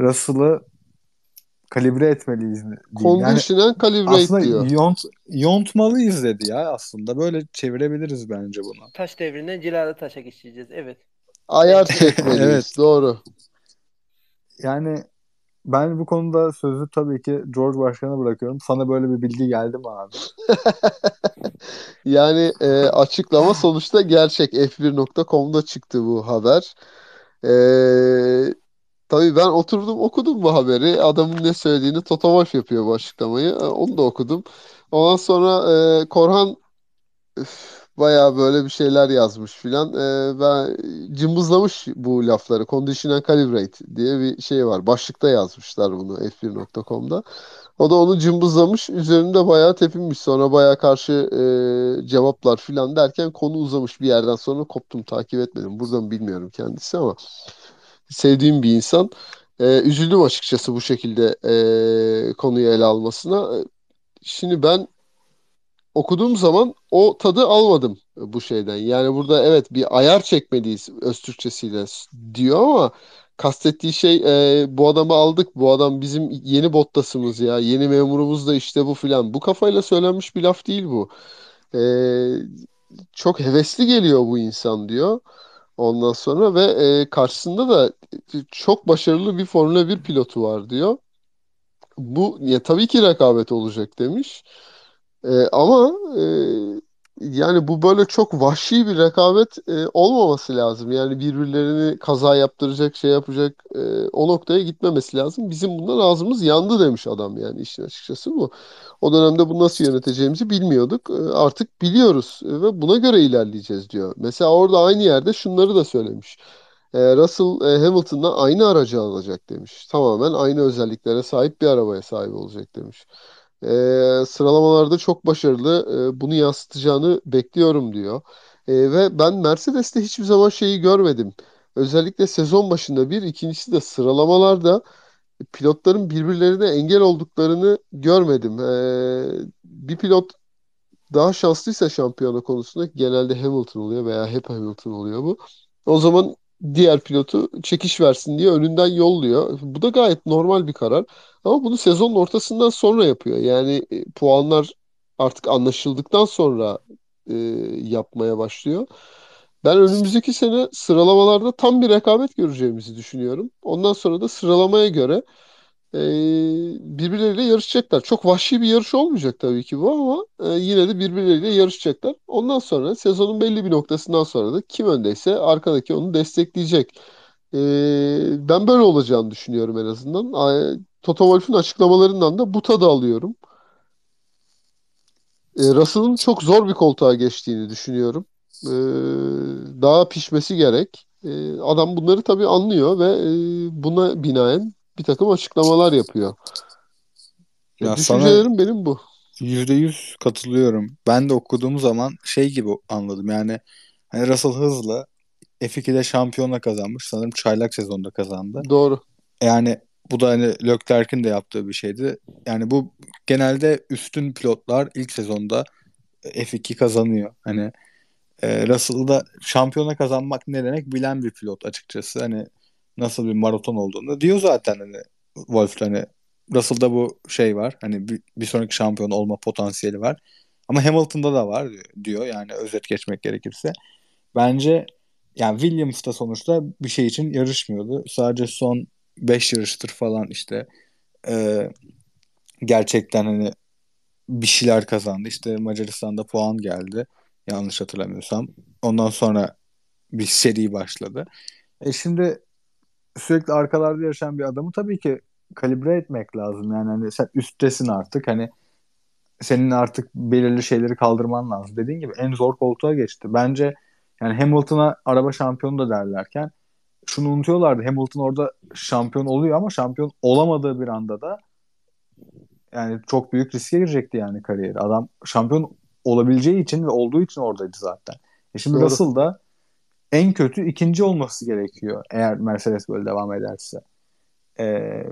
Russell'ı kalibre etmeliyiz. Conditional yani calibrate aslında diyor. Yont, yontmalıyız dedi ya aslında. Böyle çevirebiliriz bence bunu. Taş devrine cilalı taşa geçeceğiz. Evet. Ayar çekmeliyiz. evet. Doğru. Yani ben bu konuda sözü tabii ki George Başkan'a bırakıyorum. Sana böyle bir bilgi geldi mi abi? yani e, açıklama sonuçta gerçek. F1.com'da çıktı bu haber. E, tabii ben oturdum okudum bu haberi. Adamın ne söylediğini Toto yapıyor bu açıklamayı. E, onu da okudum. Ondan sonra e, Korhan üf, Baya böyle bir şeyler yazmış filan. Ee, ben cımbızlamış bu lafları. Conditional Calibrate diye bir şey var. Başlıkta yazmışlar bunu f1.com'da. O da onu cımbızlamış. Üzerinde bayağı tepinmiş. Sonra bayağı karşı e, cevaplar filan derken konu uzamış. Bir yerden sonra koptum takip etmedim. Buradan bilmiyorum kendisi ama sevdiğim bir insan. E, üzüldüm açıkçası bu şekilde e, konuyu ele almasına. Şimdi ben okuduğum zaman o tadı almadım bu şeyden. Yani burada evet bir ayar çekmeliyiz öz Türkçesiyle diyor ama kastettiği şey e, bu adamı aldık. Bu adam bizim yeni bottasımız ya. Yeni memurumuz da işte bu filan. Bu kafayla söylenmiş bir laf değil bu. E, çok hevesli geliyor bu insan diyor. Ondan sonra ve e, karşısında da çok başarılı bir Formula 1 pilotu var diyor. Bu ya tabii ki rekabet olacak demiş. E, ama e, yani bu böyle çok vahşi bir rekabet e, olmaması lazım. Yani birbirlerini kaza yaptıracak, şey yapacak e, o noktaya gitmemesi lazım. Bizim bundan ağzımız yandı demiş adam yani işin açıkçası bu. O dönemde bu nasıl yöneteceğimizi bilmiyorduk. E, artık biliyoruz ve buna göre ilerleyeceğiz diyor. Mesela orada aynı yerde şunları da söylemiş. E, Russell e, Hamilton'la aynı aracı alacak demiş. Tamamen aynı özelliklere sahip bir arabaya sahip olacak demiş e, sıralamalarda çok başarılı. E, bunu yansıtacağını bekliyorum diyor. E, ve ben Mercedes'te hiçbir zaman şeyi görmedim. Özellikle sezon başında bir, ikincisi de sıralamalarda pilotların birbirlerine engel olduklarını görmedim. E, bir pilot daha şanslıysa şampiyona konusunda genelde Hamilton oluyor veya hep Hamilton oluyor bu. O zaman diğer pilotu çekiş versin diye önünden yolluyor. Bu da gayet normal bir karar. Ama bunu sezonun ortasından sonra yapıyor. Yani e, puanlar artık anlaşıldıktan sonra e, yapmaya başlıyor. Ben önümüzdeki sene sıralamalarda tam bir rekabet göreceğimizi düşünüyorum. Ondan sonra da sıralamaya göre e, birbirleriyle yarışacaklar. Çok vahşi bir yarış olmayacak tabii ki bu ama e, yine de birbirleriyle yarışacaklar. Ondan sonra sezonun belli bir noktasından sonra da kim öndeyse arkadaki onu destekleyecek. E, ben böyle olacağını düşünüyorum en azından. Toto Wolff'un açıklamalarından da bu tadı alıyorum. E, Russell'ın çok zor bir koltuğa geçtiğini düşünüyorum. E, daha pişmesi gerek. E, adam bunları tabii anlıyor ve e, buna binaen bir takım açıklamalar yapıyor. Ya Düşüncelerim benim bu. Yüzde yüz katılıyorum. Ben de okuduğum zaman şey gibi anladım yani hani Russell hızlı F2'de şampiyonla kazanmış. Sanırım çaylak sezonda kazandı. Doğru. Yani bu da hani Leclerc'in de yaptığı bir şeydi. Yani bu genelde üstün pilotlar ilk sezonda F2 kazanıyor. Hani e, Russell'da şampiyona kazanmak ne demek bilen bir pilot açıkçası. Hani nasıl bir maraton olduğunu diyor zaten hani Wolf hani Russell'da bu şey var. Hani bir, bir sonraki şampiyon olma potansiyeli var. Ama Hamilton'da da var diyor. Yani özet geçmek gerekirse. Bence yani Williams da sonuçta bir şey için yarışmıyordu. Sadece son 5 yarıştır falan işte e, gerçekten hani bir şeyler kazandı. İşte Macaristan'da puan geldi. Yanlış hatırlamıyorsam. Ondan sonra bir seri başladı. E şimdi sürekli arkalarda yarışan bir adamı tabii ki kalibre etmek lazım. Yani hani sen üsttesin artık. Hani senin artık belirli şeyleri kaldırman lazım. Dediğin gibi en zor koltuğa geçti. Bence yani Hamilton'a araba şampiyonu da derlerken şunu unutuyorlardı. Hamilton orada şampiyon oluyor ama şampiyon olamadığı bir anda da yani çok büyük riske girecekti yani kariyeri. Adam şampiyon olabileceği için ve olduğu için oradaydı zaten. E şimdi Doğru. Russell da en kötü ikinci olması gerekiyor eğer Mercedes böyle devam ederse. Ee,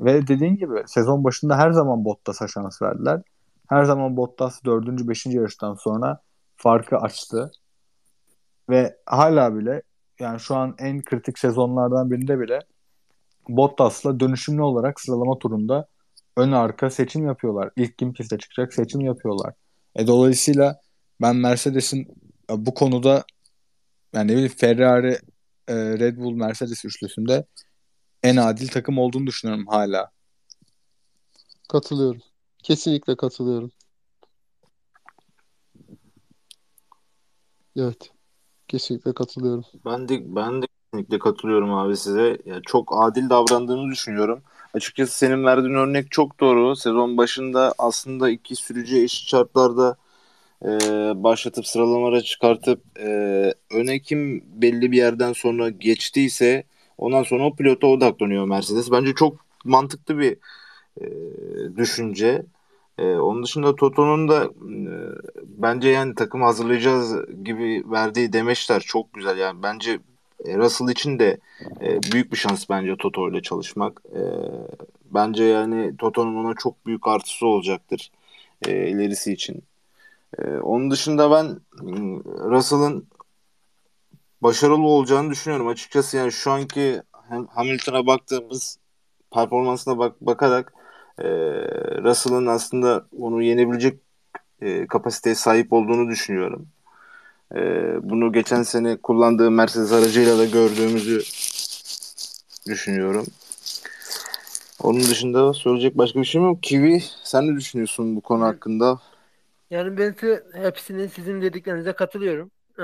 ve dediğin gibi sezon başında her zaman Bottas'a şans verdiler. Her zaman Bottas 4. 5. yarıştan sonra farkı açtı. Ve hala bile yani şu an en kritik sezonlardan birinde bile Bottas'la dönüşümlü olarak sıralama turunda ön arka seçim yapıyorlar. İlk kim piste çıkacak seçim yapıyorlar. E, dolayısıyla ben Mercedes'in e, bu konuda yani ne bileyim Ferrari, e, Red Bull, Mercedes üçlüsünde en adil takım olduğunu düşünüyorum hala. Katılıyorum. Kesinlikle katılıyorum. Evet. Kesinlikle katılıyorum. Ben de ben de kesinlikle katılıyorum abi size. Ya çok adil davrandığını düşünüyorum. Açıkçası senin verdiğin örnek çok doğru. Sezon başında aslında iki sürücü eşit şartlarda e, başlatıp sıralamalara çıkartıp e, öne kim belli bir yerden sonra geçtiyse ondan sonra o pilota odaklanıyor Mercedes. Bence çok mantıklı bir e, düşünce. E, onun dışında Toto'nun da e, bence yani takım hazırlayacağız gibi verdiği demeçler çok güzel. Yani bence e, Russell için de e, büyük bir şans bence Toto ile çalışmak. E, bence yani Toto'nun ona çok büyük artısı olacaktır e, ilerisi için. E, onun dışında ben mm, Russell'ın başarılı olacağını düşünüyorum. Açıkçası yani şu anki Hamilton'a baktığımız performansına bak bakarak e, Russell'ın aslında onu yenebilecek e, kapasiteye sahip olduğunu düşünüyorum. E, bunu geçen sene kullandığı Mercedes aracıyla da gördüğümüzü düşünüyorum. Onun dışında söyleyecek başka bir şey mi yok? Kiwi sen ne düşünüyorsun bu konu hakkında? Yani ben size hepsinin sizin dediklerinize katılıyorum. Ee,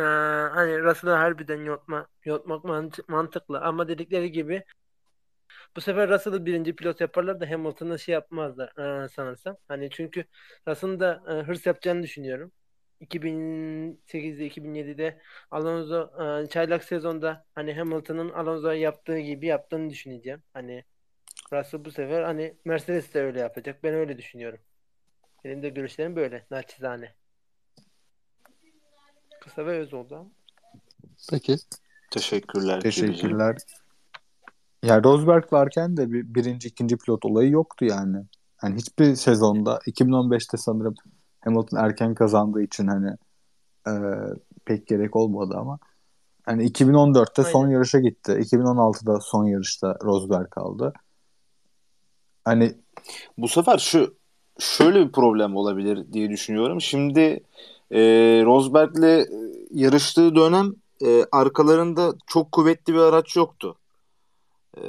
hani Russell'ı harbiden yotma, yotmak mantıklı ama dedikleri gibi bu sefer Russell'ı birinci pilot yaparlar da Hamilton'ı şey yapmazlar e, sanırsam. Hani çünkü Russell'ın da e, hırs yapacağını düşünüyorum. 2008'de 2007'de Alonso e, çaylak sezonda hani Hamilton'ın Alonso'ya yaptığı gibi yaptığını düşüneceğim. Hani Russell bu sefer hani Mercedes de öyle yapacak. Ben öyle düşünüyorum. Benim de görüşlerim böyle. Naçizane. Kısa ve öz oldu ama. Peki. Teşekkürler. Teşekkürler. Ya Rosberg varken de bir birinci, ikinci pilot olayı yoktu yani. Yani hiçbir sezonda 2015'te sanırım Hamilton erken kazandığı için hani e, pek gerek olmadı ama hani 2014'te Aynen. son yarışa gitti. 2016'da son yarışta Rosberg kaldı. Hani bu sefer şu şöyle bir problem olabilir diye düşünüyorum. Şimdi e, Rosberg'le yarıştığı dönem e, arkalarında çok kuvvetli bir araç yoktu. E,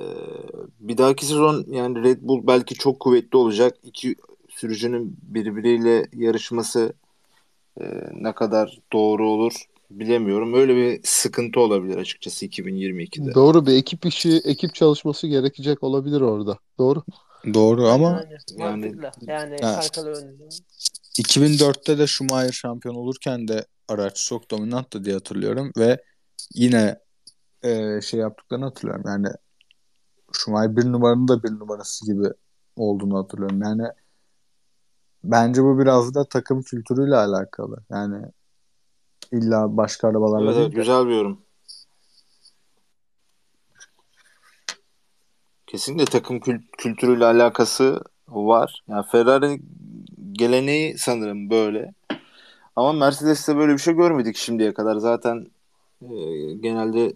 bir dahaki sezon yani Red Bull belki çok kuvvetli olacak. İki sürücünün birbiriyle yarışması e, ne kadar doğru olur bilemiyorum. Öyle bir sıkıntı olabilir açıkçası 2022'de. Doğru bir ekip işi, ekip çalışması gerekecek olabilir orada. Doğru. Doğru ama yani yani, yani arkalı önlü. 2004'te de Schumacher şampiyon olurken de araç çok dominanttı diye hatırlıyorum ve yine e, şey yaptıklarını hatırlıyorum. Yani Schumacher bir numaranın da bir numarası gibi olduğunu hatırlıyorum. Yani bence bu biraz da takım kültürüyle alakalı. Yani illa başka arabalarla evet, değil de. Güzel bir yorum. Kesinlikle takım kül- kültürüyle alakası var. Yani Ferrari geleneği sanırım böyle. Ama Mercedes'te böyle bir şey görmedik şimdiye kadar. Zaten e, genelde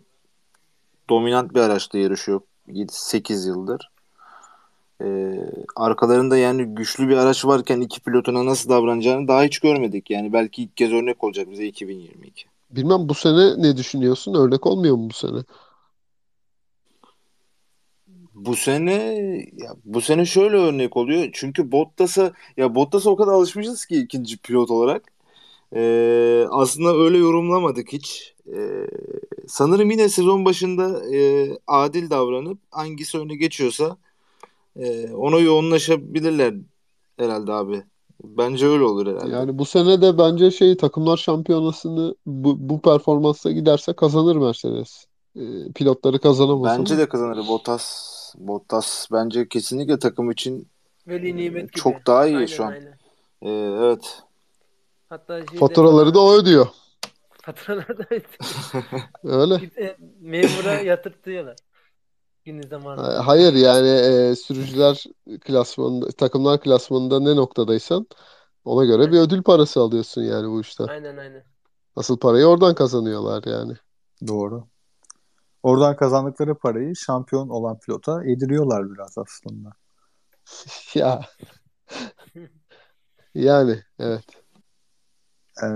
dominant bir araçta yarışıyor 7-8 yıldır. E, arkalarında yani güçlü bir araç varken iki pilotuna nasıl davranacağını daha hiç görmedik. Yani belki ilk kez örnek olacak bize 2022. Bilmem bu sene ne düşünüyorsun? Örnek olmuyor mu bu sene? Bu sene ya bu sene şöyle örnek oluyor. Çünkü Bottas'a ya Bottas'a o kadar alışmışız ki ikinci pilot olarak. Ee, aslında öyle yorumlamadık hiç. Ee, sanırım yine sezon başında e, adil davranıp hangisi öne geçiyorsa e, ona yoğunlaşabilirler herhalde abi. Bence öyle olur herhalde. Yani bu sene de bence şey takımlar şampiyonasını bu, bu performansla giderse kazanır Mercedes. Ee, pilotları kazanamaz Bence ama. de kazanır. Bottas Bottas bence kesinlikle takım için Veli nimet gibi. çok daha iyi Aynen, şu an. aynen. Ee, evet. Hatta şeyde Faturaları da o ödüyor. faturaları da Öyle. e, memura yatırtıyorlar. Günü zamanında. Hayır yani e, sürücüler klasmanında, takımlar klasmanında ne noktadaysan ona göre bir ödül parası alıyorsun yani bu işten. Aynen aynen. Asıl parayı oradan kazanıyorlar yani. Doğru. Oradan kazandıkları parayı şampiyon olan pilota yediriyorlar biraz aslında. Ya. Yani evet. Ee,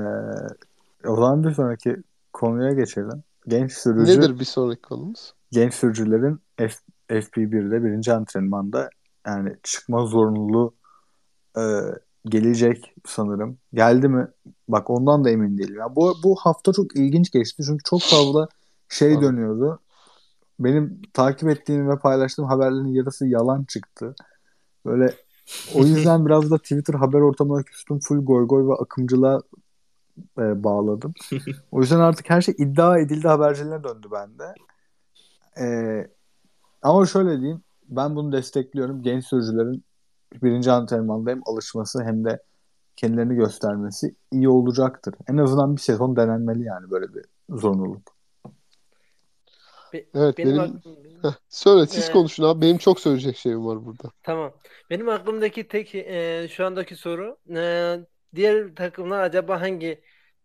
o zaman bir sonraki konuya geçelim. Genç sürücü Nedir bir sonraki konumuz? genç sürücülerin F, FP1'de birinci antrenmanda yani çıkma zorunluluğu e, gelecek sanırım. Geldi mi? Bak ondan da emin değilim. Yani bu, bu hafta çok ilginç geçti. Çünkü çok fazla şey Abi. dönüyordu. Benim takip ettiğim ve paylaştığım haberlerin yarısı yalan çıktı. Böyle o yüzden biraz da Twitter haber ortamına küstüm. Full goy goy ve akımcılığa e, bağladım. O yüzden artık her şey iddia edildi haberciliğine döndü bende. E, ama şöyle diyeyim. Ben bunu destekliyorum. Genç sürücülerin birinci antrenmanda hem alışması hem de kendilerini göstermesi iyi olacaktır. En azından bir sezon denenmeli yani böyle bir zorunluluk. Be- Evet benim benim aklım- Heh, söyle siz Ee, konuşun abi. Benim çok söyleyecek şeyim var burada. Tamam. Benim aklımdaki tek e, şu andaki soru e, diğer takımlar acaba hangi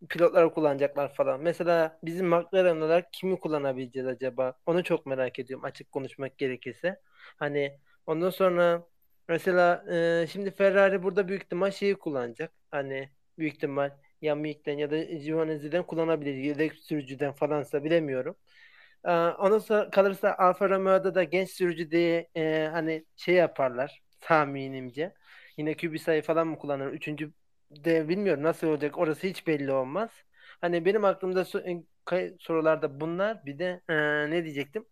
pilotları kullanacaklar falan. Mesela bizim McLaren olarak kimi kullanabileceğiz acaba? Onu çok merak ediyorum açık konuşmak gerekirse. Hani ondan sonra mesela e, şimdi Ferrari burada büyük ihtimal şeyi kullanacak. Hani büyük ihtimal ya Mick'ten ya da Giovinazzi'den kullanabilir. Yedek sürücüden falansa bilemiyorum. Ee, sonra kalırsa Alfa Romeo'da da genç sürücü diye e, hani şey yaparlar tahminimce. Yine Kubica'yı falan mı kullanır? Üçüncü de bilmiyorum nasıl olacak. Orası hiç belli olmaz. Hani benim aklımda sorularda bunlar. Bir de e, ne diyecektim?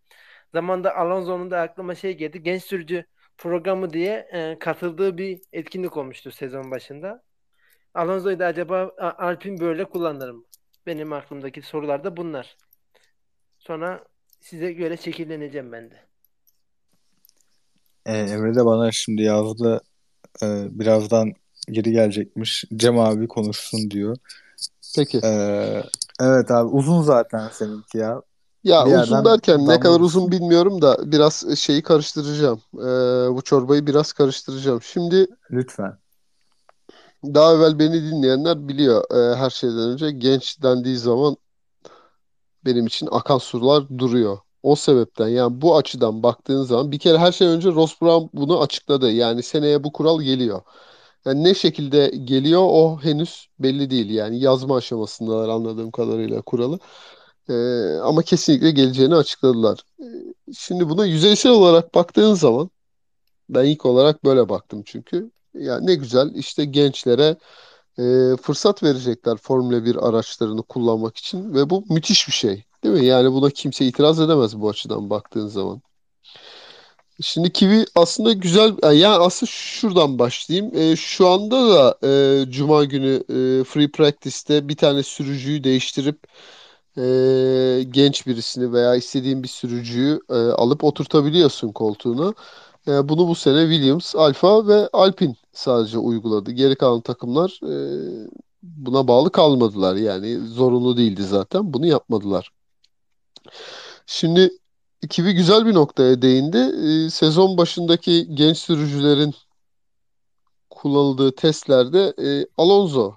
Zamanda Alonso'nun da aklıma şey geldi. Genç sürücü programı diye e, katıldığı bir etkinlik olmuştu sezon başında. Alonso'yu da acaba A- Alpine böyle kullanır mı? Benim aklımdaki sorular da bunlar. Sonra size göre şekilleneceğim ben de. E, Emre de bana şimdi yazdı e, birazdan geri gelecekmiş. Cem abi konuşsun diyor. Peki. E, evet abi uzun zaten seninki ya. Ya bir uzun derken ne kadar uzun bilmiyorum da biraz şeyi karıştıracağım. Ee, bu çorbayı biraz karıştıracağım. Şimdi Lütfen. daha evvel beni dinleyenler biliyor. Ee, her şeyden önce genç dendiği zaman benim için akan sular duruyor. O sebepten yani bu açıdan baktığın zaman bir kere her şey önce Ross Brown bunu açıkladı. Yani seneye bu kural geliyor. Yani ne şekilde geliyor o henüz belli değil. Yani yazma aşamasındalar anladığım kadarıyla kuralı. Ee, ama kesinlikle geleceğini açıkladılar. Ee, şimdi buna yüzeysel olarak baktığın zaman ben ilk olarak böyle baktım çünkü. Ya ne güzel işte gençlere e, fırsat verecekler Formula 1 araçlarını kullanmak için ve bu müthiş bir şey. Değil mi? Yani buna kimse itiraz edemez bu açıdan baktığın zaman. Şimdi Kiwi aslında güzel yani aslında şuradan başlayayım. E, şu anda da e, Cuma günü e, Free Practice'te bir tane sürücüyü değiştirip e, genç birisini veya istediğin bir sürücüyü e, alıp oturtabiliyorsun koltuğuna. E, bunu bu sene Williams, Alfa ve Alpine sadece uyguladı. Geri kalan takımlar e, buna bağlı kalmadılar. Yani zorunlu değildi zaten. Bunu yapmadılar. Şimdi Kivi güzel bir noktaya değindi. E, sezon başındaki genç sürücülerin kullanıldığı testlerde Alonso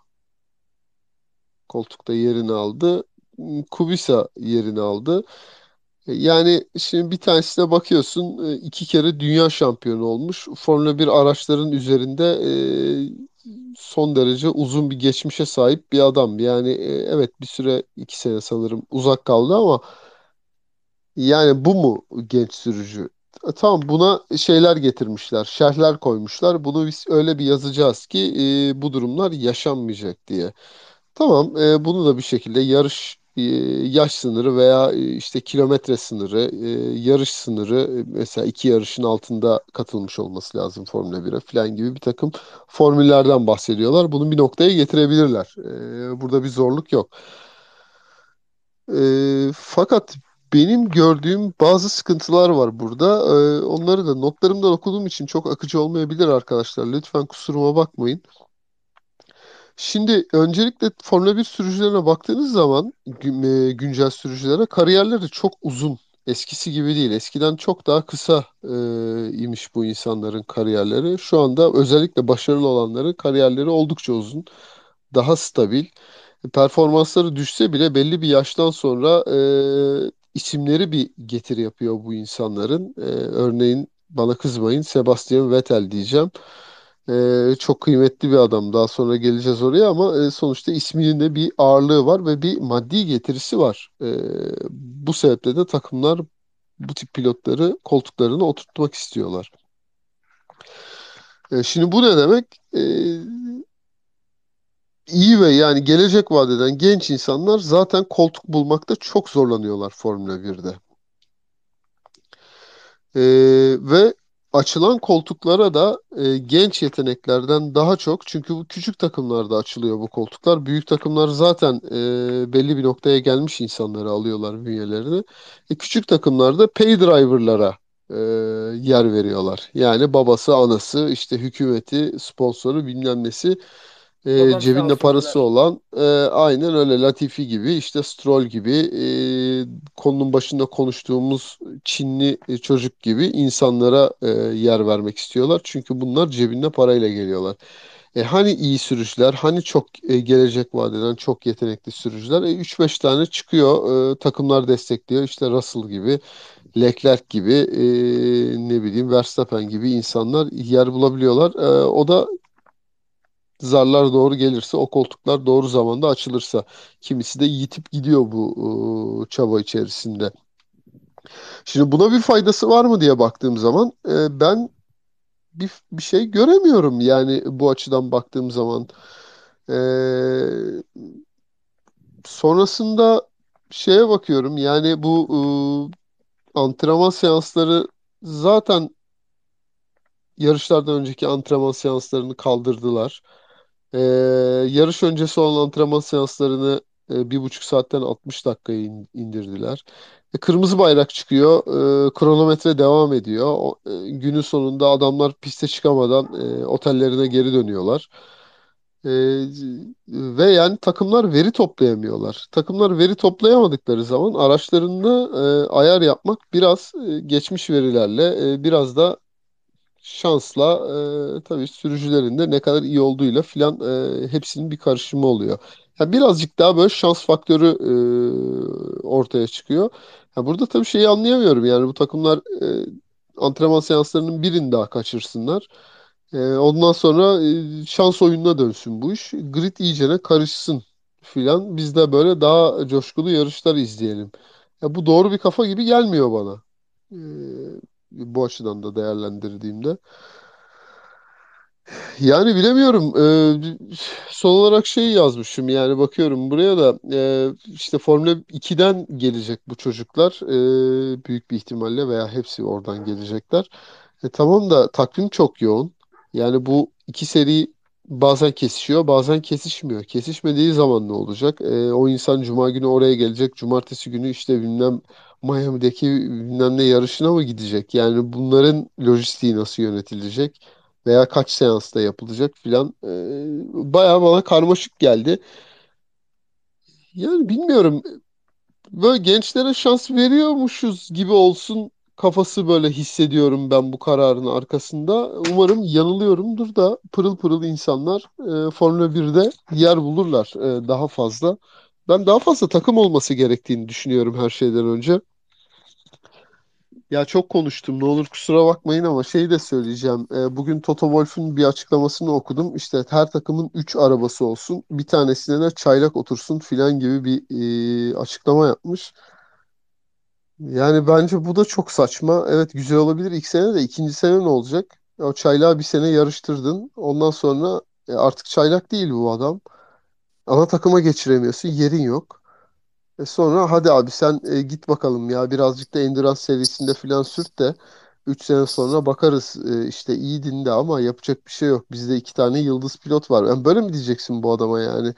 koltukta yerini aldı. Kubica yerini aldı. Yani şimdi bir tanesine bakıyorsun e, iki kere dünya şampiyonu olmuş. Formula 1 araçların üzerinde e, son derece uzun bir geçmişe sahip bir adam. Yani e, evet bir süre iki sene sanırım uzak kaldı ama yani bu mu genç sürücü? E, Tamam buna şeyler getirmişler, şerhler koymuşlar. Bunu biz öyle bir yazacağız ki bu durumlar yaşanmayacak diye. Tamam, bunu da bir şekilde yarış yaş sınırı veya e, işte kilometre sınırı, e, yarış sınırı e, mesela iki yarışın altında katılmış olması lazım Formula 1'e falan gibi bir takım formüllerden bahsediyorlar. Bunu bir noktaya getirebilirler. E, burada bir zorluk yok. E, fakat benim gördüğüm bazı sıkıntılar var burada. E, onları da notlarımdan okuduğum için çok akıcı olmayabilir arkadaşlar. Lütfen kusuruma bakmayın. Şimdi öncelikle Formula 1 sürücülerine baktığınız zaman e, güncel sürücülere kariyerleri çok uzun. Eskisi gibi değil. Eskiden çok daha kısa e, imiş bu insanların kariyerleri. Şu anda özellikle başarılı olanların kariyerleri oldukça uzun. Daha stabil. Performansları düşse bile belli bir yaştan sonra e, isimleri bir getiri yapıyor bu insanların. E, örneğin bana kızmayın Sebastian Vettel diyeceğim. E, çok kıymetli bir adam. Daha sonra geleceğiz oraya ama e, sonuçta isminin de bir ağırlığı var ve bir maddi getirisi var. E, bu sebeple de takımlar bu tip pilotları koltuklarına oturtmak istiyorlar. E, şimdi bu ne demek? E, iyi ve yani gelecek vadeden genç insanlar zaten koltuk bulmakta çok zorlanıyorlar Formula 1'de. E, ve açılan koltuklara da e, genç yeteneklerden daha çok çünkü bu küçük takımlarda açılıyor bu koltuklar. Büyük takımlar zaten e, belli bir noktaya gelmiş insanları alıyorlar bünyelerine. E, küçük takımlarda pay driver'lara e, yer veriyorlar. Yani babası, anası, işte hükümeti, sponsoru bilmem nesi e, sağ cebinde parası diyorlar. olan e, aynen öyle Latifi gibi işte Stroll gibi e, konunun başında konuştuğumuz Çinli e, çocuk gibi insanlara e, yer vermek istiyorlar. Çünkü bunlar cebinde parayla geliyorlar. E, hani iyi sürücüler, hani çok e, gelecek vadeden çok yetenekli sürücüler. E, 3-5 tane çıkıyor, e, takımlar destekliyor. İşte Russell gibi, Leclerc gibi, e, ne bileyim Verstappen gibi insanlar yer bulabiliyorlar. E, o da zarlar doğru gelirse, o koltuklar doğru zamanda açılırsa. Kimisi de yitip gidiyor bu e, çaba içerisinde. Şimdi buna bir faydası var mı diye baktığım zaman e, ben bir, bir şey göremiyorum. Yani bu açıdan baktığım zaman. E, sonrasında şeye bakıyorum. Yani bu e, antrenman seansları zaten yarışlardan önceki antrenman seanslarını kaldırdılar. Ee, yarış öncesi olan antrenman seanslarını e, bir buçuk saatten 60 dakikaya in- indirdiler. E, kırmızı bayrak çıkıyor, e, kronometre devam ediyor. O, e, günün sonunda adamlar piste çıkamadan e, otellerine geri dönüyorlar. E, ve yani takımlar veri toplayamıyorlar. Takımlar veri toplayamadıkları zaman araçlarında e, ayar yapmak biraz e, geçmiş verilerle, e, biraz da şansla e, tabii sürücülerin de ne kadar iyi olduğuyla filan e, hepsinin bir karışımı oluyor. Ya birazcık daha böyle şans faktörü e, ortaya çıkıyor. Ya burada tabii şeyi anlayamıyorum yani bu takımlar e, antrenman seanslarının birini daha kaçırsınlar. E, ondan sonra e, şans oyununa dönsün bu iş. Grid iyicene karışsın filan. Biz de böyle daha coşkulu yarışlar izleyelim. Ya bu doğru bir kafa gibi gelmiyor bana. E, bu açıdan da değerlendirdiğimde. Yani bilemiyorum. Ee, son olarak şey yazmışım yani bakıyorum buraya da e, işte Formula 2'den gelecek bu çocuklar e, büyük bir ihtimalle veya hepsi oradan gelecekler. E, tamam da takvim çok yoğun. Yani bu iki seri bazen kesişiyor, bazen kesişmiyor. Kesişmediği zaman ne olacak? E, o insan Cuma günü oraya gelecek, Cumartesi günü işte bilmem Miami'deki bilmem ne yarışına mı gidecek? Yani bunların lojistiği nasıl yönetilecek? veya kaç seansta yapılacak filan e, bayağı bana karmaşık geldi. Yani bilmiyorum böyle gençlere şans veriyormuşuz gibi olsun kafası böyle hissediyorum ben bu kararın arkasında. Umarım yanılıyorumdur da pırıl pırıl insanlar e, Formula 1'de yer bulurlar e, daha fazla. Ben daha fazla takım olması gerektiğini düşünüyorum her şeyden önce. Ya çok konuştum ne olur kusura bakmayın ama şeyi de söyleyeceğim. Ee, bugün Toto Wolff'un bir açıklamasını okudum. İşte her takımın 3 arabası olsun. Bir tanesine de çaylak otursun filan gibi bir e, açıklama yapmış. Yani bence bu da çok saçma. Evet güzel olabilir ilk sene de ikinci sene ne olacak? O çaylağı bir sene yarıştırdın. Ondan sonra e, artık çaylak değil bu adam. Ana takıma geçiremiyorsun. Yerin yok. E sonra hadi abi sen e, git bakalım ya birazcık da Endurance serisinde filan sürt de 3 sene sonra bakarız e, işte iyiydin de ama yapacak bir şey yok. Bizde iki tane yıldız pilot var. Yani böyle mi diyeceksin bu adama yani?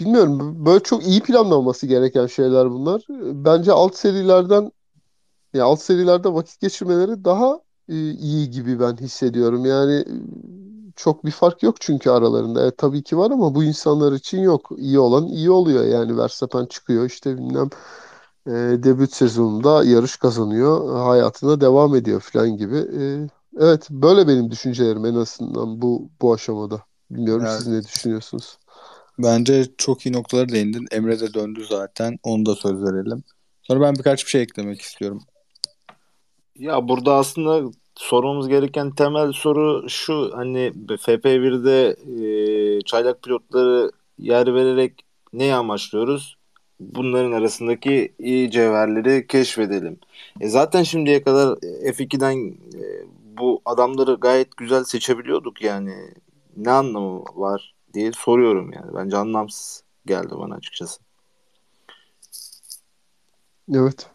Bilmiyorum. Böyle çok iyi planlanması gereken şeyler bunlar. Bence alt serilerden ya alt serilerde vakit geçirmeleri daha e, iyi gibi ben hissediyorum. Yani e, çok bir fark yok çünkü aralarında. Evet, tabii ki var ama bu insanlar için yok. İyi olan iyi oluyor. Yani Verstappen çıkıyor işte bilmem e, debüt sezonunda yarış kazanıyor. Hayatına devam ediyor falan gibi. E, evet böyle benim düşüncelerim en azından bu bu aşamada. Bilmiyorum Evet. siz ne düşünüyorsunuz? Bence çok iyi noktalara değindin. Emre de döndü zaten. Onu da söz verelim. Sonra ben birkaç bir şey eklemek istiyorum. Ya burada aslında sormamız gereken temel soru şu hani FP1'de e, çaylak pilotları yer vererek neyi amaçlıyoruz? Bunların arasındaki iyi cevherleri keşfedelim. E zaten şimdiye kadar F2'den e, bu adamları gayet güzel seçebiliyorduk yani. Ne anlamı var diye soruyorum yani. Bence anlamsız geldi bana açıkçası. Evet.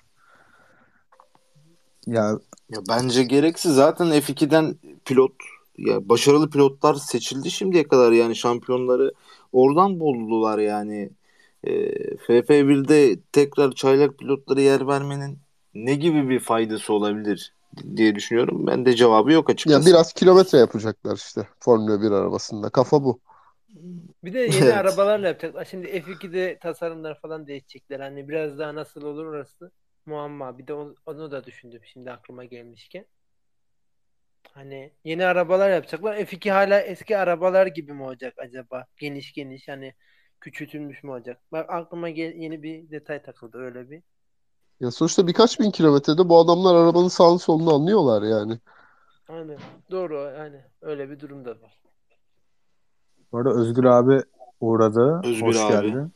Ya Ya bence gereksiz. Zaten F2'den pilot ya başarılı pilotlar seçildi şimdiye kadar yani şampiyonları oradan buldular yani. E, FP1'de tekrar çaylak pilotlara yer vermenin ne gibi bir faydası olabilir diye düşünüyorum. Ben de cevabı yok Ya açıkçası. biraz kilometre yapacaklar işte Formula 1 arabasında. Kafa bu. Bir de yeni Evet. arabalarla yapacaklar. Şimdi F2'de tasarımlar falan değişecekler. Hani biraz daha nasıl olur orası muamma. Bir de onu, onu da düşündüm şimdi aklıma gelmişken. Hani yeni arabalar yapacaklar. F2 hala eski arabalar gibi mi olacak acaba? Geniş geniş hani küçültülmüş mü olacak? Bak aklıma gel- yeni bir detay takıldı öyle bir. Ya sonuçta birkaç bin kilometrede bu adamlar arabanın sağını solunu anlıyorlar yani. Aynen. Doğru yani öyle bir durum da var. bu arada Özgür abi uğradı. Özgür Hoş abi. geldi.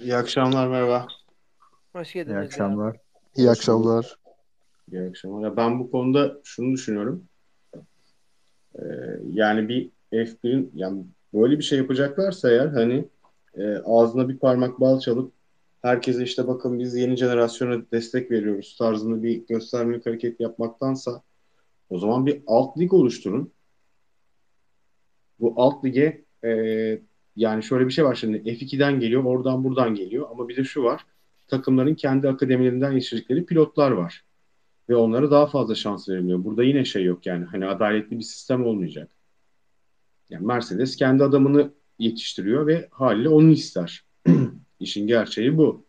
İyi akşamlar merhaba. Hoş geldin İyi akşamlar. İyi Hoş akşamlar. İyi akşamlar. Ya Ben bu konuda şunu düşünüyorum. Ee, yani bir F1'in yani böyle bir şey yapacaklarsa eğer hani e, ağzına bir parmak bal çalıp herkese işte bakın biz yeni jenerasyona destek veriyoruz tarzında bir göstermelik hareket yapmaktansa o zaman bir alt lig oluşturun. Bu alt lige e, yani şöyle bir şey var şimdi F2'den geliyor oradan buradan geliyor ama bir de şu var takımların kendi akademilerinden yetiştirdikleri pilotlar var ve onlara daha fazla şans veriliyor. Burada yine şey yok yani hani adaletli bir sistem olmayacak. Yani Mercedes kendi adamını yetiştiriyor ve haliyle onu ister. İşin gerçeği bu.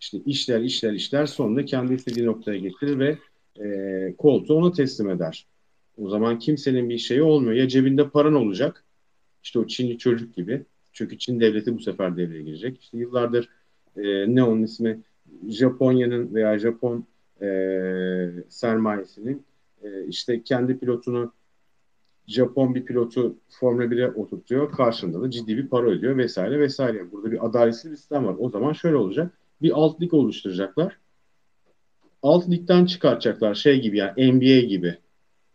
İşte işler işler işler sonunda kendi istediği noktaya getirir ve e, koltuğu ona teslim eder. O zaman kimsenin bir şeyi olmuyor. Ya cebinde paran olacak. İşte o Çinli çocuk gibi. Çünkü Çin devleti bu sefer devreye girecek. İşte yıllardır e, ne onun ismi Japonya'nın veya Japon e, sermayesinin e, işte kendi pilotunu Japon bir pilotu Formula 1'e oturtuyor. Karşında da ciddi bir para ödüyor vesaire vesaire. Burada bir adaletsiz bir sistem var. O zaman şöyle olacak. Bir alt lig oluşturacaklar. Alt ligden çıkartacaklar. Şey gibi yani NBA gibi.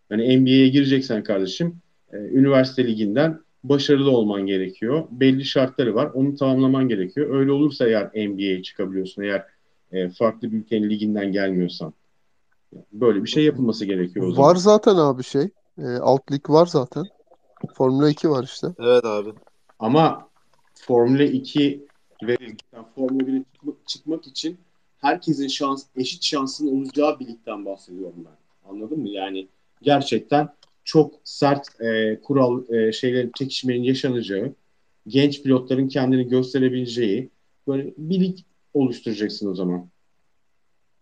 Hani NBA'ye gireceksen kardeşim e, üniversite liginden başarılı olman gerekiyor. Belli şartları var. Onu tamamlaman gerekiyor. Öyle olursa eğer NBA'ye çıkabiliyorsun. Eğer e, farklı bir ülkenin liginden gelmiyorsan. Böyle bir şey yapılması gerekiyor o zaman. Var zaten abi şey. E, alt lig var zaten. Formula 2 var işte. Evet abi. Ama Formula 2 verilirken Formula 1'e çıkmak, çıkmak için herkesin şans, eşit şansın olacağı bir ligden bahsediyorum ben. Anladın mı? Yani gerçekten çok sert e, kural e, şeylerin çekişmenin yaşanacağı, genç pilotların kendini gösterebileceği böyle bir lig oluşturacaksın o zaman.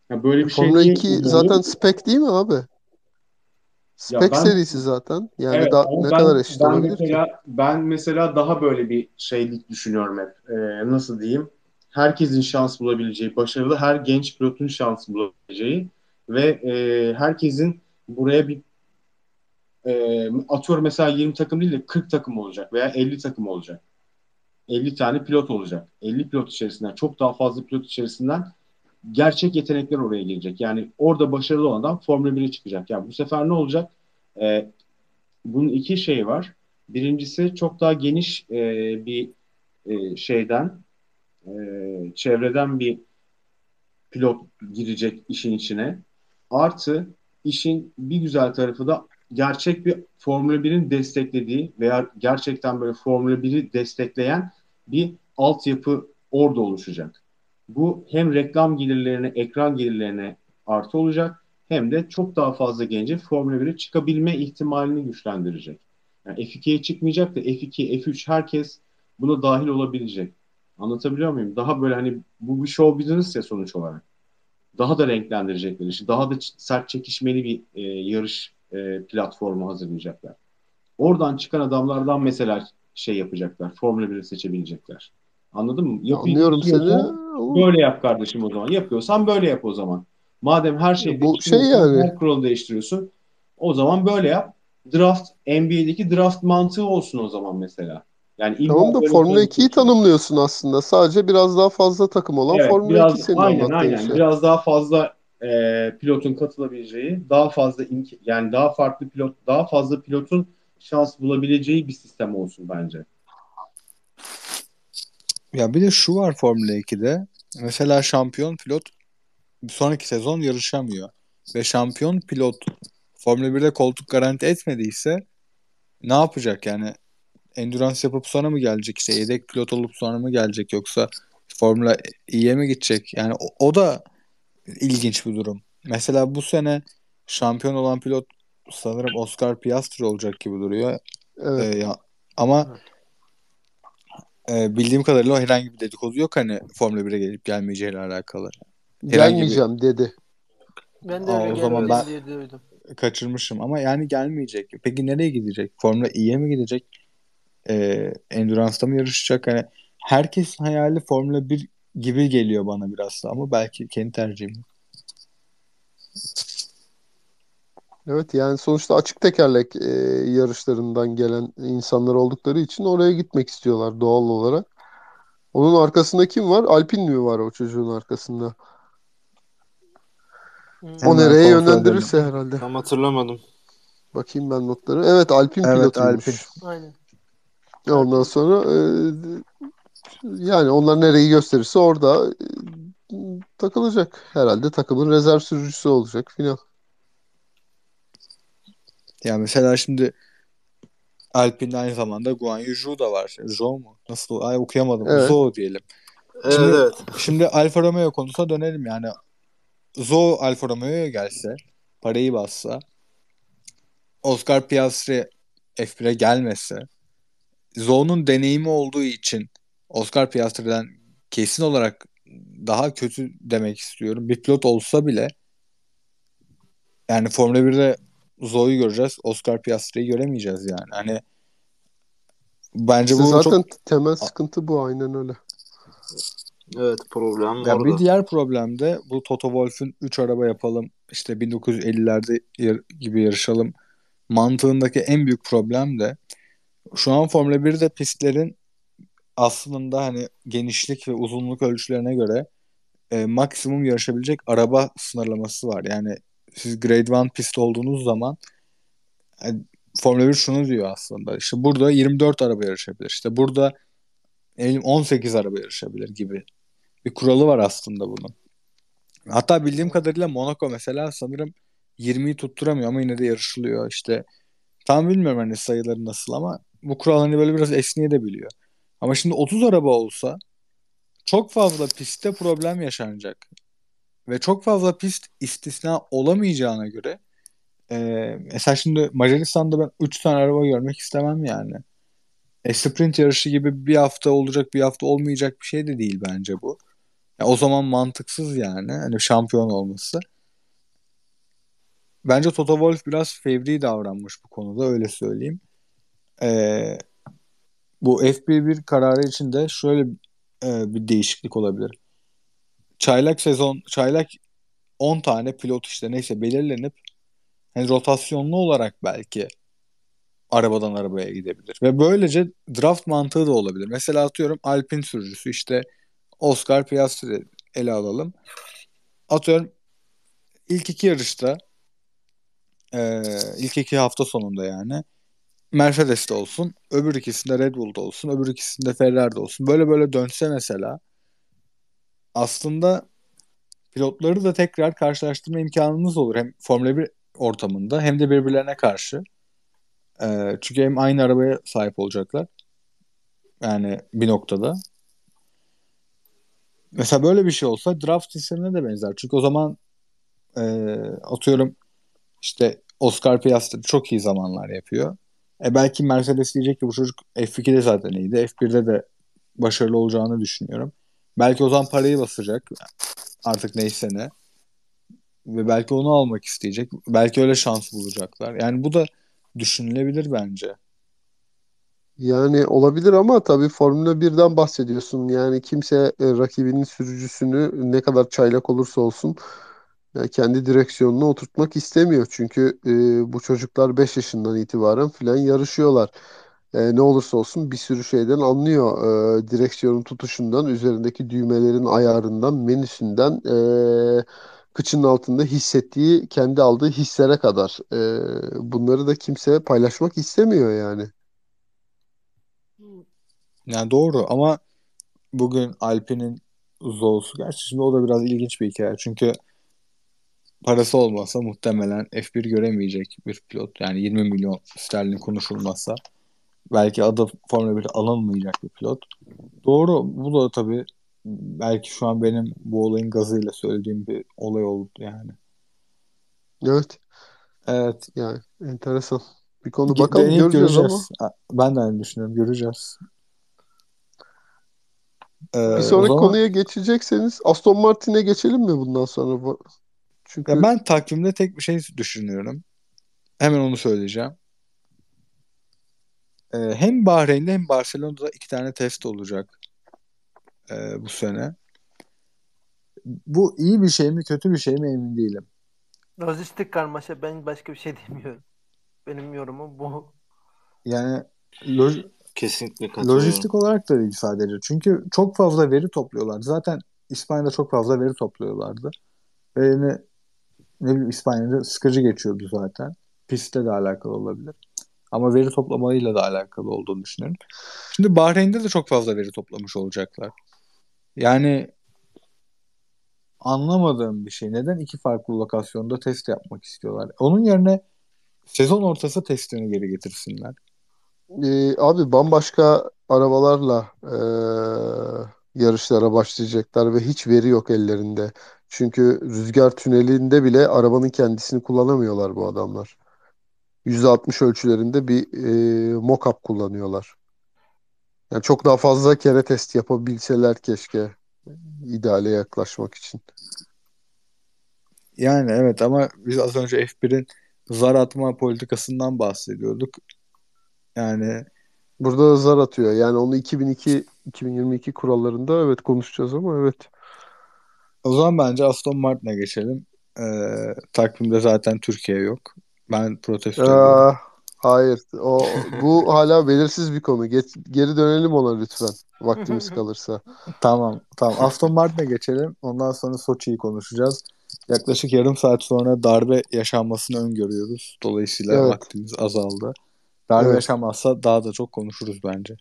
Ya böyle bir şey Formula niye 2 oluyor? zaten spec değil mi abi? Spec ben- serisi zaten. Yani Evet, da, ne ben, kadar eşit ben olabilir ki? mesela, Ben mesela daha böyle bir şeylik düşünüyorum hep. Ee, nasıl diyeyim? Herkesin şans bulabileceği, başarılı her genç pilotun şans bulabileceği ve e, herkesin buraya bir e, atıyorum mesela 20 takım değil de 40 takım olacak veya 50 takım olacak. 50 tane pilot olacak. 50 pilot içerisinden çok daha fazla pilot içerisinden gerçek yetenekler oraya girecek. Yani orada başarılı olan adam Formula 1'e çıkacak. Yani bu sefer ne olacak? Ee, bunun iki şeyi var. Birincisi çok daha geniş e, bir e, şeyden e, çevreden bir pilot girecek işin içine. Artı işin bir güzel tarafı da gerçek bir Formula 1'in desteklediği veya gerçekten böyle Formula 1'i destekleyen bir altyapı orada oluşacak. Bu hem reklam gelirlerine, ekran gelirlerine artı olacak hem de çok daha fazla gence Formula 1'e çıkabilme ihtimalini güçlendirecek. Yani F2'ye çıkmayacak da F2, F3 herkes buna dahil olabilecek. Anlatabiliyor muyum? Daha böyle hani bu bir show business ya sonuç olarak. Daha da renklendirecekler işi. Daha da sert çekişmeli bir e, yarış e, platformu hazırlayacaklar. Oradan çıkan adamlardan mesela şey yapacaklar. Formula 1'i seçebilecekler. Anladın mı? Yapı Anlıyorum seni. Böyle yap kardeşim o zaman. Yapıyorsan böyle yap o zaman. Madem her şey Bu şey yani. her kuralı değiştiriyorsun. O zaman böyle yap. Draft NBA'deki draft mantığı olsun o zaman mesela. Yani Tamam da Formula böyle- 2'yi tanımlıyorsun aslında. Sadece biraz daha fazla takım olan Evet, Formula biraz, 2 senin aynen aynen. şey. Biraz daha fazla e, pilotun katılabileceği, daha fazla imk- yani daha farklı pilot, daha fazla pilotun şans bulabileceği bir sistem olsun bence. Ya bir de şu var Formula 2'de. Mesela şampiyon pilot sonraki sezon yarışamıyor. Ve şampiyon pilot Formula 1'de koltuk garanti etmediyse ne yapacak yani? Endurance yapıp sonra mı gelecek işte yedek pilot olup sonra mı gelecek yoksa Formula E'ye mi gidecek? Yani o, o da ilginç bir durum. Mesela bu sene şampiyon olan pilot sanırım Oscar Piastri olacak gibi duruyor. Evet. Ee, ya, ama e, bildiğim kadarıyla o herhangi bir dedikodu yok hani Formula 1'e gelip gelmeyeceğiyle alakalı. herhangi bir- Gelmeyeceğim dedi. Ben de Aa, öyle o zaman ben- diye duydum. Kaçırmışım ama yani gelmeyecek. Peki nereye gidecek? Formula E'ye mi gidecek? Ee, Endurance'da mı yarışacak? Hani herkesin hayali Formula 1 gibi geliyor bana biraz da ama belki kendi tercihim. Evet yani sonuçta açık tekerlek e, yarışlarından gelen insanlar oldukları için oraya gitmek istiyorlar doğal olarak. Onun arkasında kim var? Alpin mi var o çocuğun arkasında? Hı. O nereye kontrol yönlendirirse herhalde. Tam hatırlamadım. Bakayım ben notları. Evet Alpin Evet, pilotuymuş. Alpin. Aynen. Ondan sonra e, yani onlar nereyi gösterirse orada e, takılacak. Herhalde takımın rezerv sürücüsü olacak final. Ya mesela şimdi Alpine'de aynı zamanda Guan Yu Zhou da var. Zhou mu? Nasıl? Ay okuyamadım. Evet. Zhou diyelim. Evet Şimdi- evet. Şimdi Alfa Romeo konusuna dönelim yani. Zhou Alfa Romeo'ya gelse, parayı bassa, Oscar Piastri F1'e gelmese, Zhou'nun deneyimi olduğu için Oscar Piastri'den kesin olarak daha kötü demek istiyorum. Bir pilot olsa bile yani Formula 1'de Zhou'yu göreceğiz. Oscar Piastri'yi göremeyeceğiz yani. Hani bence İşte bu zaten çok temel sıkıntı bu aynen öyle. Evet problem Ya orada. bir diğer problem de bu Toto Wolff'ün 3 araba yapalım işte 1950'lerde yar- gibi yarışalım mantığındaki en büyük problem de şu an Formula 1'de pistlerin aslında hani genişlik ve uzunluk ölçülerine göre e, maksimum yarışabilecek araba sınırlaması var. Yani siz Grade 1 pist olduğunuz zaman e, Formula 1 şunu diyor aslında. İşte burada 24 araba yarışabilir. İşte burada ne bileyim 18 araba yarışabilir gibi bir kuralı var aslında bunun. Hatta bildiğim kadarıyla Monaco mesela sanırım 20'yi tutturamıyor ama yine de yarışılıyor. İşte tam bilmiyorum hani sayıları nasıl ama bu kural hani böyle biraz esneyebiliyor. Ama şimdi 30 araba olsa çok fazla pistte problem yaşanacak. Ve çok fazla pist istisna olamayacağına göre e, mesela şimdi Macaristan'da ben 3 tane araba görmek istemem yani. E, sprint yarışı gibi bir hafta olacak bir hafta olmayacak bir şey de değil bence bu. Ya o zaman mantıksız yani. Hani şampiyon olması. Bence Toto Wolff biraz fevri davranmış bu konuda öyle söyleyeyim. Ee, bu FP1 kararı için de şöyle e, bir değişiklik olabilir. Çaylak sezon, çaylak 10 tane pilot işte neyse belirlenip hani rotasyonlu olarak belki arabadan arabaya gidebilir. Ve böylece draft mantığı da olabilir. Mesela atıyorum Alpine sürücüsü işte Oscar Piastri ele alalım. Atıyorum ilk iki yarışta e, ilk iki hafta sonunda yani Mercedes'te olsun, öbür ikisinde Red Bull'da olsun, öbür ikisinde Ferrari'de olsun. Böyle böyle dönse mesela aslında pilotları da tekrar karşılaştırma imkanımız olur. Hem Formula 1 ortamında hem de birbirlerine karşı. E, çünkü hem aynı arabaya sahip olacaklar. Yani bir noktada. Mesela böyle bir şey olsa draft sistemine de benzer. Çünkü o zaman e, atıyorum işte Oscar Piastri çok iyi zamanlar yapıyor. E belki Mercedes diyecek ki bu çocuk F2'de zaten iyiydi. F1'de de başarılı olacağını düşünüyorum. Belki o zaman parayı basacak. Artık neyse ne. Ve belki onu almak isteyecek. Belki öyle şans bulacaklar. Yani bu da düşünülebilir bence. Yani olabilir ama tabii Formula 1'den bahsediyorsun. Yani kimse e, rakibinin sürücüsünü ne kadar çaylak olursa olsun e, kendi direksiyonuna oturtmak istemiyor. Çünkü e, bu çocuklar 5 yaşından itibaren filan yarışıyorlar. E, ne olursa olsun bir sürü şeyden anlıyor. E, direksiyonun tutuşundan, üzerindeki düğmelerin ayarından, menüsünden, e, kıçının altında hissettiği, kendi aldığı hislere kadar. E, bunları da kimse paylaşmak istemiyor yani. Yani doğru ama bugün Alpine'in Zols'u gerçi şimdi o da biraz ilginç bir hikaye. Çünkü parası olmasa muhtemelen F1 göremeyecek bir pilot. Yani 20 milyon sterlin konuşulmazsa belki adı Formula 1 alınmayacak bir pilot. Doğru. Bu da tabii belki şu an benim bu olayın gazıyla söylediğim bir olay oldu yani. Evet. Evet. Yani enteresan. Bir konu bakalım deneyip göreceğiz ama. göreceğiz. Ha, Ben de aynı düşünüyorum. Göreceğiz. Ee, Bir sonraki zaman konuya geçecekseniz Aston Martin'e geçelim mi bundan sonra? Çünkü ya ben takvimde tek bir şey düşünüyorum. Hemen onu söyleyeceğim. Ee, hem Bahreyn'de hem Barcelona'da iki tane test olacak e, bu sene. Bu iyi bir şey mi kötü bir şey mi emin değilim. Lojistik karmaşa ben başka bir şey demiyorum. Benim yorumum bu. Yani loj- Kesinlikle katılıyorum. lojistik olarak da değil sadece. Çünkü çok fazla veri topluyorlar. Zaten İspanya'da çok fazla veri topluyorlardı. Ve yine ne bileyim İspanya'da sıkıcı geçiyordu zaten. Pistte de alakalı olabilir. Ama veri toplamayla da alakalı olduğunu düşünüyorum. Şimdi Bahreyn'de de çok fazla veri toplamış olacaklar. Yani anlamadığım bir şey. Neden iki farklı lokasyonda test yapmak istiyorlar? Onun yerine sezon ortası testini geri getirsinler. e, abi bambaşka arabalarla e, yarışlara başlayacaklar ve hiç veri yok ellerinde. Çünkü rüzgar tünelinde bile arabanın kendisini kullanamıyorlar bu adamlar. %60 ölçülerinde bir e, mock-up kullanıyorlar. Yani çok daha fazla kere test yapabilseler keşke ideale yaklaşmak için. Yani evet ama biz az önce F1'in zar atma politikasından bahsediyorduk. Yani Burada da zar atıyor. Yani onu 2002-2022 kurallarında evet konuşacağız ama evet. O zaman bence Aston Martin'e geçelim. Ee, takvimde zaten Türkiye yok. Ben protesto ediyorum. Hayır. O bu hala belirsiz bir konu. Geç, geri dönelim ona lütfen. Vaktimiz kalırsa. Tamam, tamam. Aston Martin'e geçelim. Ondan sonra Sochi'yi konuşacağız. Yaklaşık yarım saat sonra darbe yaşanmasını öngörüyoruz. Dolayısıyla Evet. vaktimiz azaldı. Darbe Evet. yaşanmazsa daha da çok konuşuruz bence.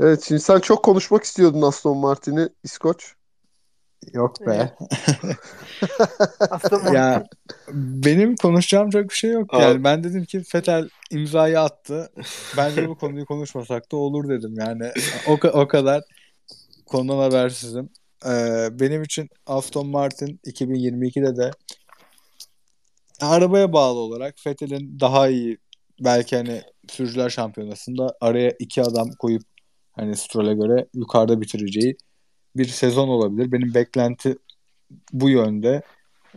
Evet, şimdi sen çok konuşmak istiyordun Aston Martin'i İskoç. Yok be. Aston Ya Martin. benim konuşacağım çok bir şey yok. Abi- Yani ben dedim ki Fetel imzayı attı. Bence bu konuyu konuşmasak da olur dedim. Yani o, o kadar konudan habersizim. Ee, benim için Aston Martin 2022'de de arabaya bağlı olarak Vettel'in daha iyi belki hani sürücüler şampiyonasında araya iki adam koyup hani Stroll'e göre yukarıda bitireceği bir sezon olabilir. Benim beklenti bu yönde.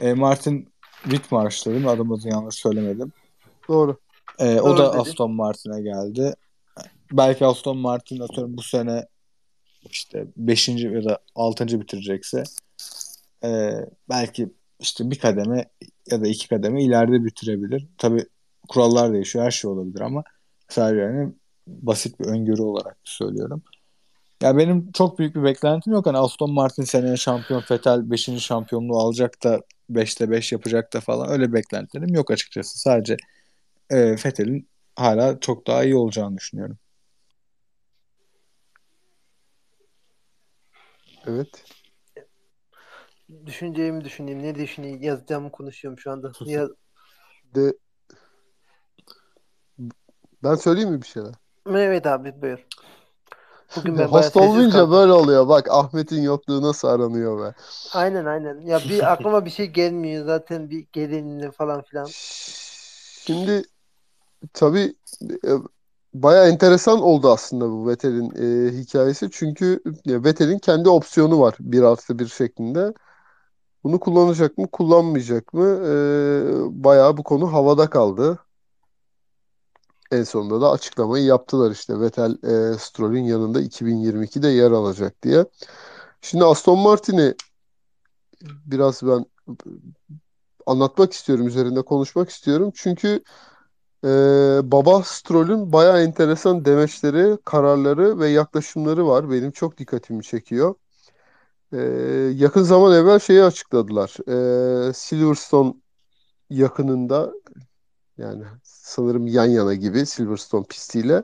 E, Martin Whitmarsh dedim. Adımızı yanlış söylemedim. Doğru. E, o Doğru da dedin. Aston Martin'e geldi. Belki Aston Martin atıyorum bu sene işte 5. ya da 6. bitirecekse e, belki işte bir kademe ya da iki kademe ileride bitirebilir. Tabii kurallar değişiyor. Her şey olabilir ama sadece yani basit bir öngörü olarak söylüyorum. Ya benim çok büyük bir beklentim yok. Hani Aston Martin seneye şampiyon, Vettel 5. şampiyonluğu alacak da 5'te 5 yapacak da falan öyle beklentilerim yok açıkçası. Sadece e, Vettel'in hala çok daha iyi olacağını düşünüyorum. Evet. Düşüneceğimi düşüneyim. Ne düşüneyim? Yazacağımı konuşuyorum şu anda. Ya, De ben söyleyeyim mi bir şeyler? Evet abi buyur. Bugün ben Host kaldım. böyle oluyor. Bak Ahmet'in yokluğu nasıl aranıyor be. Aynen aynen. Ya bir aklıma bir şey gelmiyor zaten bir gelinli falan filan. Şimdi tabii e, bayağı enteresan oldu aslında bu Vettel'in e, hikayesi. Çünkü Vettel'in kendi opsiyonu var. Bir artı bir şeklinde. Bunu kullanacak mı, kullanmayacak mı? E, bayağı bu konu havada kaldı. En sonunda da açıklamayı yaptılar işte Vettel e, Stroll'ün yanında 2022'de yer alacak diye. Şimdi Aston Martin'i biraz ben anlatmak istiyorum, üzerinde konuşmak istiyorum. Çünkü e, baba Stroll'ün bayağı enteresan demeçleri, kararları ve yaklaşımları var. Benim çok dikkatimi çekiyor. E, yakın zaman evvel şeyi açıkladılar. E, Silverstone yakınında yani sanırım yan yana gibi Silverstone pistiyle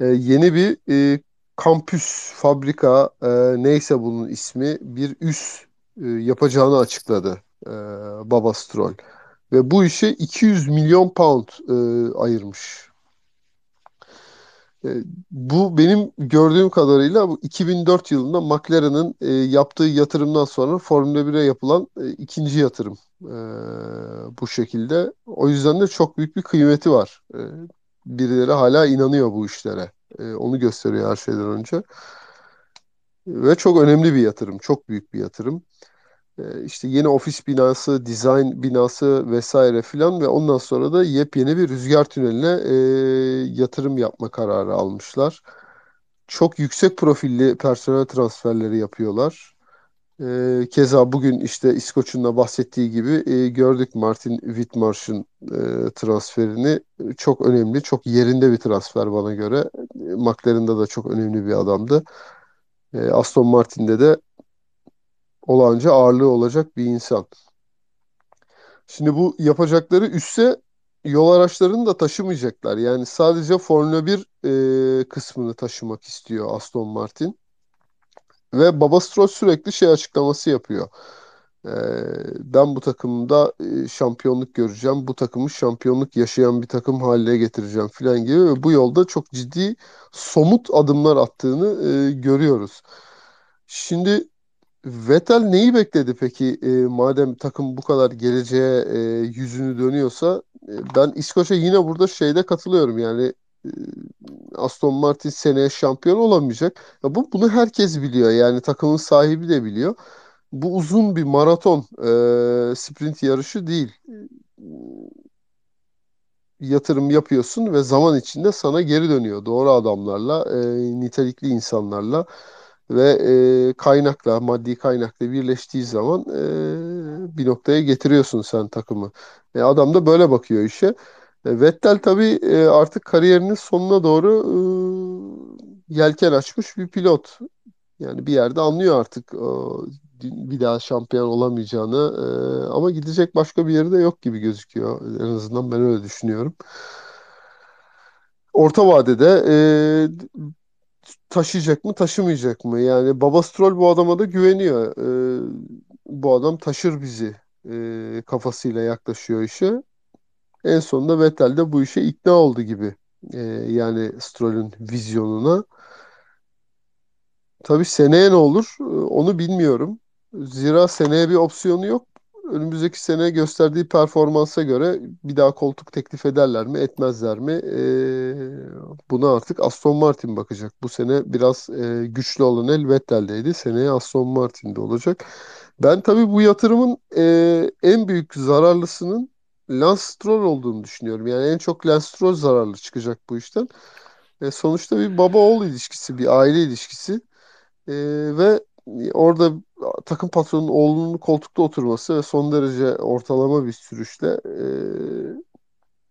e, yeni bir e, kampüs, fabrika e, neyse bunun ismi bir üs e, yapacağını açıkladı e, Baba Stroll. Ve bu işe 200 milyon pound e, ayırmış. E, bu benim gördüğüm kadarıyla bu 2004 yılında McLaren'ın e, yaptığı yatırımdan sonra Formula 1'e yapılan e, ikinci yatırım e, bu şekilde. O yüzden de çok büyük bir kıymeti var. E, birileri hala inanıyor bu işlere. E, onu gösteriyor her şeyden önce. Ve çok önemli bir yatırım, çok büyük bir yatırım. E, işte yeni ofis binası, dizayn binası vesaire filan ve ondan sonra da yepyeni bir rüzgar tüneline e, yatırım yapma kararı almışlar. Çok yüksek profilli personel transferleri yapıyorlar. E, keza bugün işte İskoç'un da bahsettiği gibi e, gördük Martin Whitmarsh'ın e, transferini. Çok önemli, çok yerinde bir transfer bana göre. E, McLaren'da da çok önemli bir adamdı. E, Aston Martin'de de olağanca ağırlığı olacak bir insan. Şimdi bu yapacakları üsse yol araçlarını da taşımayacaklar. Yani sadece Formula 1 e, kısmını taşımak istiyor Aston Martin. Ve Baba Stroll sürekli şey açıklaması yapıyor. E, ben bu takımda e, şampiyonluk göreceğim. Bu takımı şampiyonluk yaşayan bir takım haline getireceğim falan gibi. Ve bu yolda çok ciddi somut adımlar attığını e, görüyoruz. Şimdi Vettel neyi bekledi peki? E, madem takım bu kadar geleceğe e, yüzünü dönüyorsa e, ben İskoç'a yine burada şeyde katılıyorum. Yani e, Aston Martin seneye şampiyon olamayacak. Ya bu bunu herkes biliyor. Yani takımın sahibi de biliyor. Bu uzun bir maraton e, sprint yarışı değil. Yatırım yapıyorsun ve zaman içinde sana geri dönüyor. Doğru adamlarla, e, nitelikli insanlarla ve e, kaynakla, maddi kaynakla birleştiği zaman e, bir noktaya getiriyorsun sen takımı. E, adam da böyle bakıyor işe. E, Vettel tabii e, artık kariyerinin sonuna doğru e, yelken açmış bir pilot. Yani bir yerde anlıyor artık e, bir daha şampiyon olamayacağını e, ama gidecek başka bir yeri de yok gibi gözüküyor. En azından ben öyle düşünüyorum. Orta vadede e, taşıyacak mı taşımayacak mı? Yani Baba Stroll bu adama da güveniyor. Ee, bu adam taşır bizi e, kafasıyla yaklaşıyor işe. En sonunda Vettel de bu işe ikna oldu gibi. E, yani Stroll'ün vizyonuna. Tabii seneye ne olur onu bilmiyorum. Zira seneye bir opsiyonu yok önümüzdeki sene gösterdiği performansa göre bir daha koltuk teklif ederler mi, etmezler mi? E, buna artık Aston Martin bakacak. Bu sene biraz e, güçlü olan el Vettel'deydi. Seneye Aston Martin'de olacak. Ben tabii bu yatırımın e, en büyük zararlısının Lance Stroll olduğunu düşünüyorum. Yani en çok Lance Stroll zararlı çıkacak bu işten. E, sonuçta bir baba oğul ilişkisi, bir aile ilişkisi. E, ve orada takım patronunun oğlunun koltukta oturması ve son derece ortalama bir sürüşle e,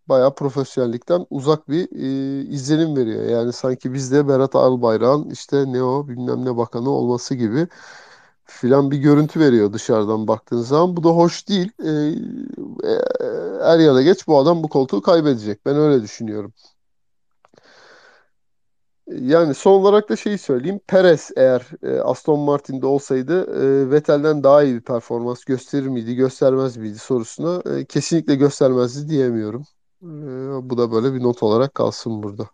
bayağı profesyonellikten uzak bir e, izlenim veriyor. Yani sanki bizde Berat Albayrak'ın işte ne o bilmem ne bakanı olması gibi filan bir görüntü veriyor dışarıdan baktığın zaman. Bu da hoş değil. E, e, er ya da geç bu adam bu koltuğu kaybedecek. Ben öyle düşünüyorum. Yani son olarak da şeyi söyleyeyim. Perez eğer e, Aston Martin'de olsaydı e, Vettel'den daha iyi bir performans gösterir miydi, göstermez miydi sorusuna e, kesinlikle göstermezdi diyemiyorum. E, bu da böyle bir not olarak kalsın burada.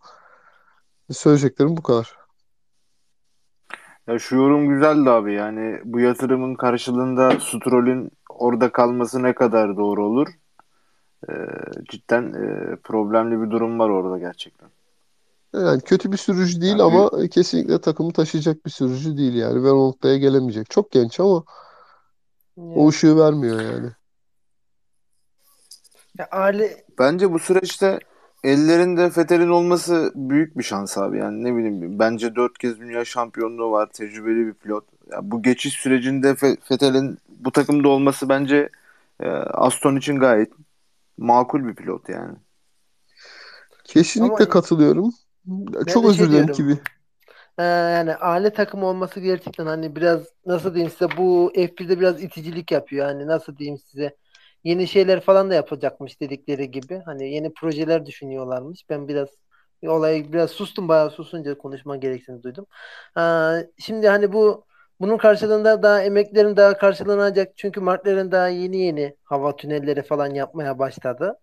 Söyleyeceklerim bu kadar. Ya şu yorum güzeldi abi yani bu yatırımın karşılığında Stroll'ün orada kalması ne kadar doğru olur? Ee, cidden e, problemli bir durum var orada gerçekten. Yani kötü bir sürücü değil yani ama kesinlikle takımı taşıyacak bir sürücü değil yani. Ve o noktaya gelemeyecek. Çok genç ama yani. o ışığı vermiyor yani. Ya aile bence bu süreçte ellerinde Fetel'in olması büyük bir şans abi yani ne bileyim bence dört kez dünya şampiyonluğu var tecrübeli bir pilot. Ya bu geçiş sürecinde Fetel'in bu takımda olması bence e, Aston için gayet makul bir pilot yani. Kesinlikle Ama katılıyorum. Çok özür şey dilerim ki bir. Ee, yani aile takım olması gerçekten hani biraz nasıl diyeyim size bu F1'de biraz iticilik yapıyor. Hani nasıl diyeyim size yeni şeyler falan da yapacakmış dedikleri gibi. Hani yeni projeler düşünüyorlarmış. Ben biraz olayı biraz sustum bayağı susunca konuşma gereksinimi duydum. Ee, şimdi hani bu bunun karşılığında daha emeklerin daha karşılanacak. Çünkü markların daha yeni yeni hava tünelleri falan yapmaya başladı.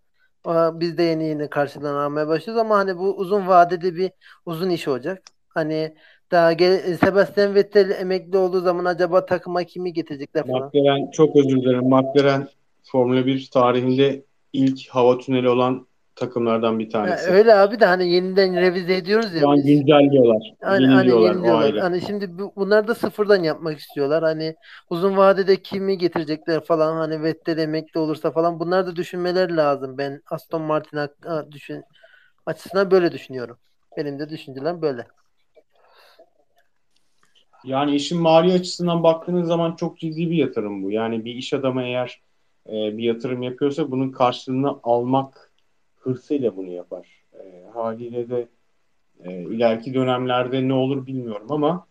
Biz de yeni yeni karşılanmaya başlıyoruz ama hani bu uzun vadede bir uzun iş olacak. Hani daha gel Sebastian Vettel emekli olduğu zaman acaba takıma kimi getirecekler falan. McLaren çok özür dilerim. McLaren Formula 1 tarihinde ilk hava tüneli olan takımlardan bir tanesi. Ya öyle abi de hani yeniden revize ediyoruz ya. Şu an güncelliyorlar. Hani, yeniliyorlar, hani yeniliyorlar. Hani şimdi bu, bunlar da sıfırdan yapmak istiyorlar. Hani uzun vadede kimi getirecekler falan hani Vettel emekli olursa falan bunlar da düşünmeleri lazım. Ben Aston Martin düşün açısından böyle düşünüyorum. Benim de düşüncelerim böyle. Yani işin mali açısından baktığınız zaman çok ciddi bir yatırım bu. Yani bir iş adamı eğer e, bir yatırım yapıyorsa bunun karşılığını almak hırsıyla bunu yapar. E, haliyle de e, ileriki dönemlerde ne olur bilmiyorum ama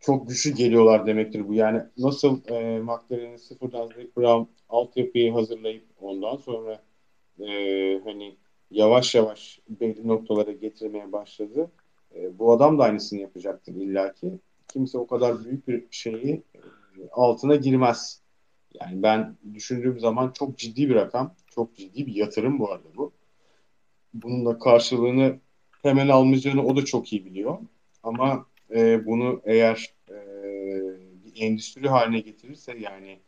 çok güçlü geliyorlar demektir bu. Yani nasıl e, McLaren'in sıfırdan Zac Brown altyapıyı hazırlayıp ondan sonra e, hani yavaş yavaş belli noktalara getirmeye başladı. E, bu adam da aynısını yapacaktır illaki. Kimse o kadar büyük bir şeyi e, altına girmez. Yani ben düşündüğüm zaman çok ciddi bir rakam, çok ciddi bir yatırım bu arada bu. Bunun da karşılığını hemen almayacağını o da çok iyi biliyor. Ama e, bunu eğer e, bir endüstri haline getirirse yani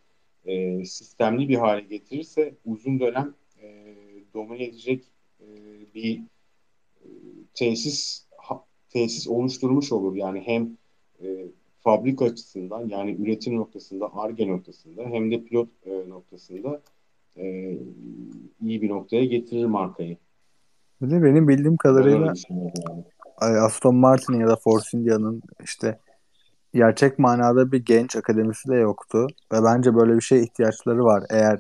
e, sistemli bir hale getirirse uzun dönem e, domine edecek e, bir e, tesis tesis oluşturmuş olur. Yani hem e, fabrika açısından yani üretim noktasında, ARGE noktasında hem de pilot e, noktasında e, iyi bir noktaya getirir markayı. Bir de benim bildiğim kadarıyla yani. Aston Martin ya da Force India'nın işte gerçek manada bir genç akademisi de yoktu. Ve bence böyle bir şeye ihtiyaçları var eğer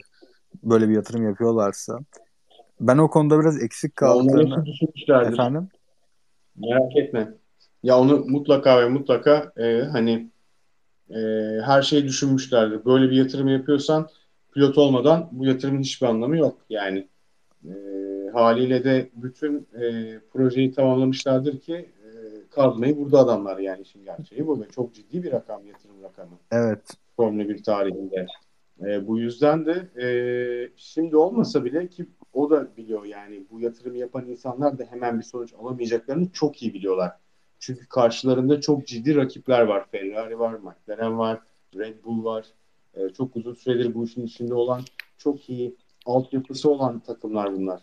böyle bir yatırım yapıyorlarsa. Ben o konuda biraz eksik kaldığını... Efendim? Merak etme. Ya onu mutlaka ve mutlaka e, hani e, her şeyi düşünmüşlerdir. Böyle bir yatırım yapıyorsan pilot olmadan bu yatırımın hiçbir anlamı yok. Yani e, haliyle de bütün e, projeyi tamamlamışlardır ki e, kazmayı burada adamlar yani işin gerçeği bu ve çok ciddi bir rakam yatırım rakamı. Evet. Formula 1 tarihinde. E, bu yüzden de e, şimdi olmasa bile ki o da biliyor yani bu yatırımı yapan insanlar da hemen bir sonuç alamayacaklarını çok iyi biliyorlar. Çünkü karşılarında çok ciddi rakipler var. Ferrari var, McLaren var, Red Bull var. E, çok uzun süredir bu işin içinde olan çok iyi altyapısı olan takımlar bunlar.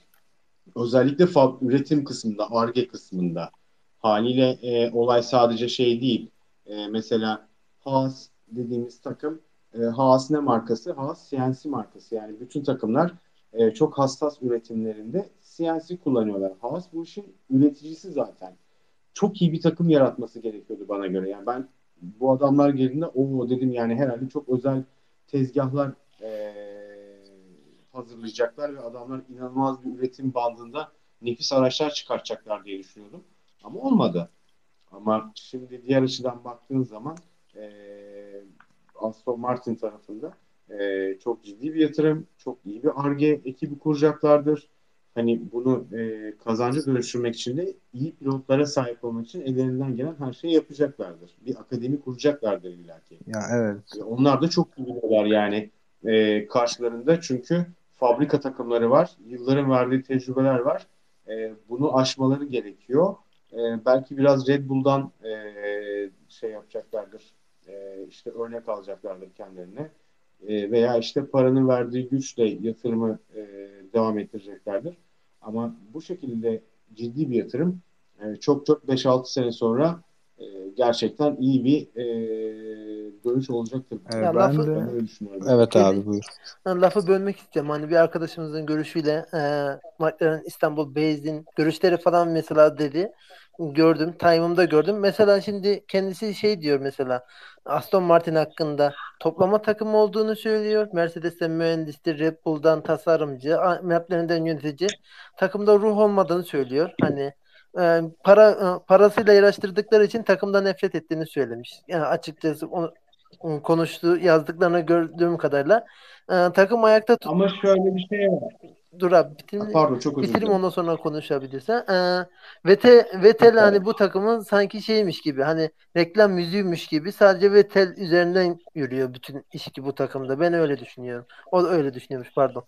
Özellikle üretim kısmında, ARGE kısmında. Haliyle e, olay sadece şey değil. E, mesela Haas dediğimiz takım e, Haas ne markası? Haas CNC markası. Yani bütün takımlar e, çok hassas üretimlerinde CNC kullanıyorlar. Haas bu işin üreticisi zaten çok iyi bir takım yaratması gerekiyordu bana göre. Yani ben bu adamlar geldiğinde o dedim yani herhalde çok özel tezgahlar e, hazırlayacaklar ve adamlar inanılmaz bir üretim bandında nefis araçlar çıkartacaklar diye düşünüyordum. Ama olmadı. Ama şimdi diğer açıdan baktığın zaman e, Aston Martin tarafında e, çok ciddi bir yatırım, çok iyi bir ARGE ekibi kuracaklardır hani bunu e, kazancı dönüştürmek için de iyi pilotlara sahip olmak için ellerinden gelen her şeyi yapacaklardır. Bir akademi kuracaklardır illaki. Ya evet. E, onlar da çok biliyorlar yani e, karşılarında çünkü fabrika takımları var. Yılların verdiği tecrübeler var. E, bunu aşmaları gerekiyor. E, belki biraz Red Bull'dan e, şey yapacaklardır. E, işte örnek alacaklardır kendilerine. E, veya işte paranın verdiği güçle yatırımı e, devam ettireceklerdir. Ama bu şekilde ciddi bir yatırım e, çok çok 5-6 sene sonra e, gerçekten iyi bir e, dönüş olacaktır. Ee, Ya ben lafı- de öyle düşünüyorum. evet abi buyur. Lafı bölmek istiyorum. Hani bir arkadaşımızın görüşüyle e, McLaren İstanbul Base'in görüşleri falan mesela dedi. Gördüm. Time'ımda gördüm. Mesela şimdi kendisi şey diyor mesela Aston Martin hakkında toplama takımı olduğunu söylüyor. Mercedes'ten mühendistir, Red Bull'dan tasarımcı, McLaren'den yönetici. Takımda ruh olmadığını söylüyor. Hani e, para e, parasıyla yarıştırdıkları için takımdan nefret ettiğini söylemiş. Yani açıkçası onu konuştuğu yazdıklarını gördüğüm kadarıyla e, takım ayakta tut. Ama şöyle bir şey var. Dur abi bitir, Pardon çok özür dilerim. ondan sonra konuşabilirsen. E, Vettel, Vettel hani bu takımın sanki şeymiş gibi hani reklam müziğiymiş gibi sadece Vettel üzerinden yürüyor bütün iş ki bu takımda. Ben öyle düşünüyorum. O da öyle düşünüyormuş pardon.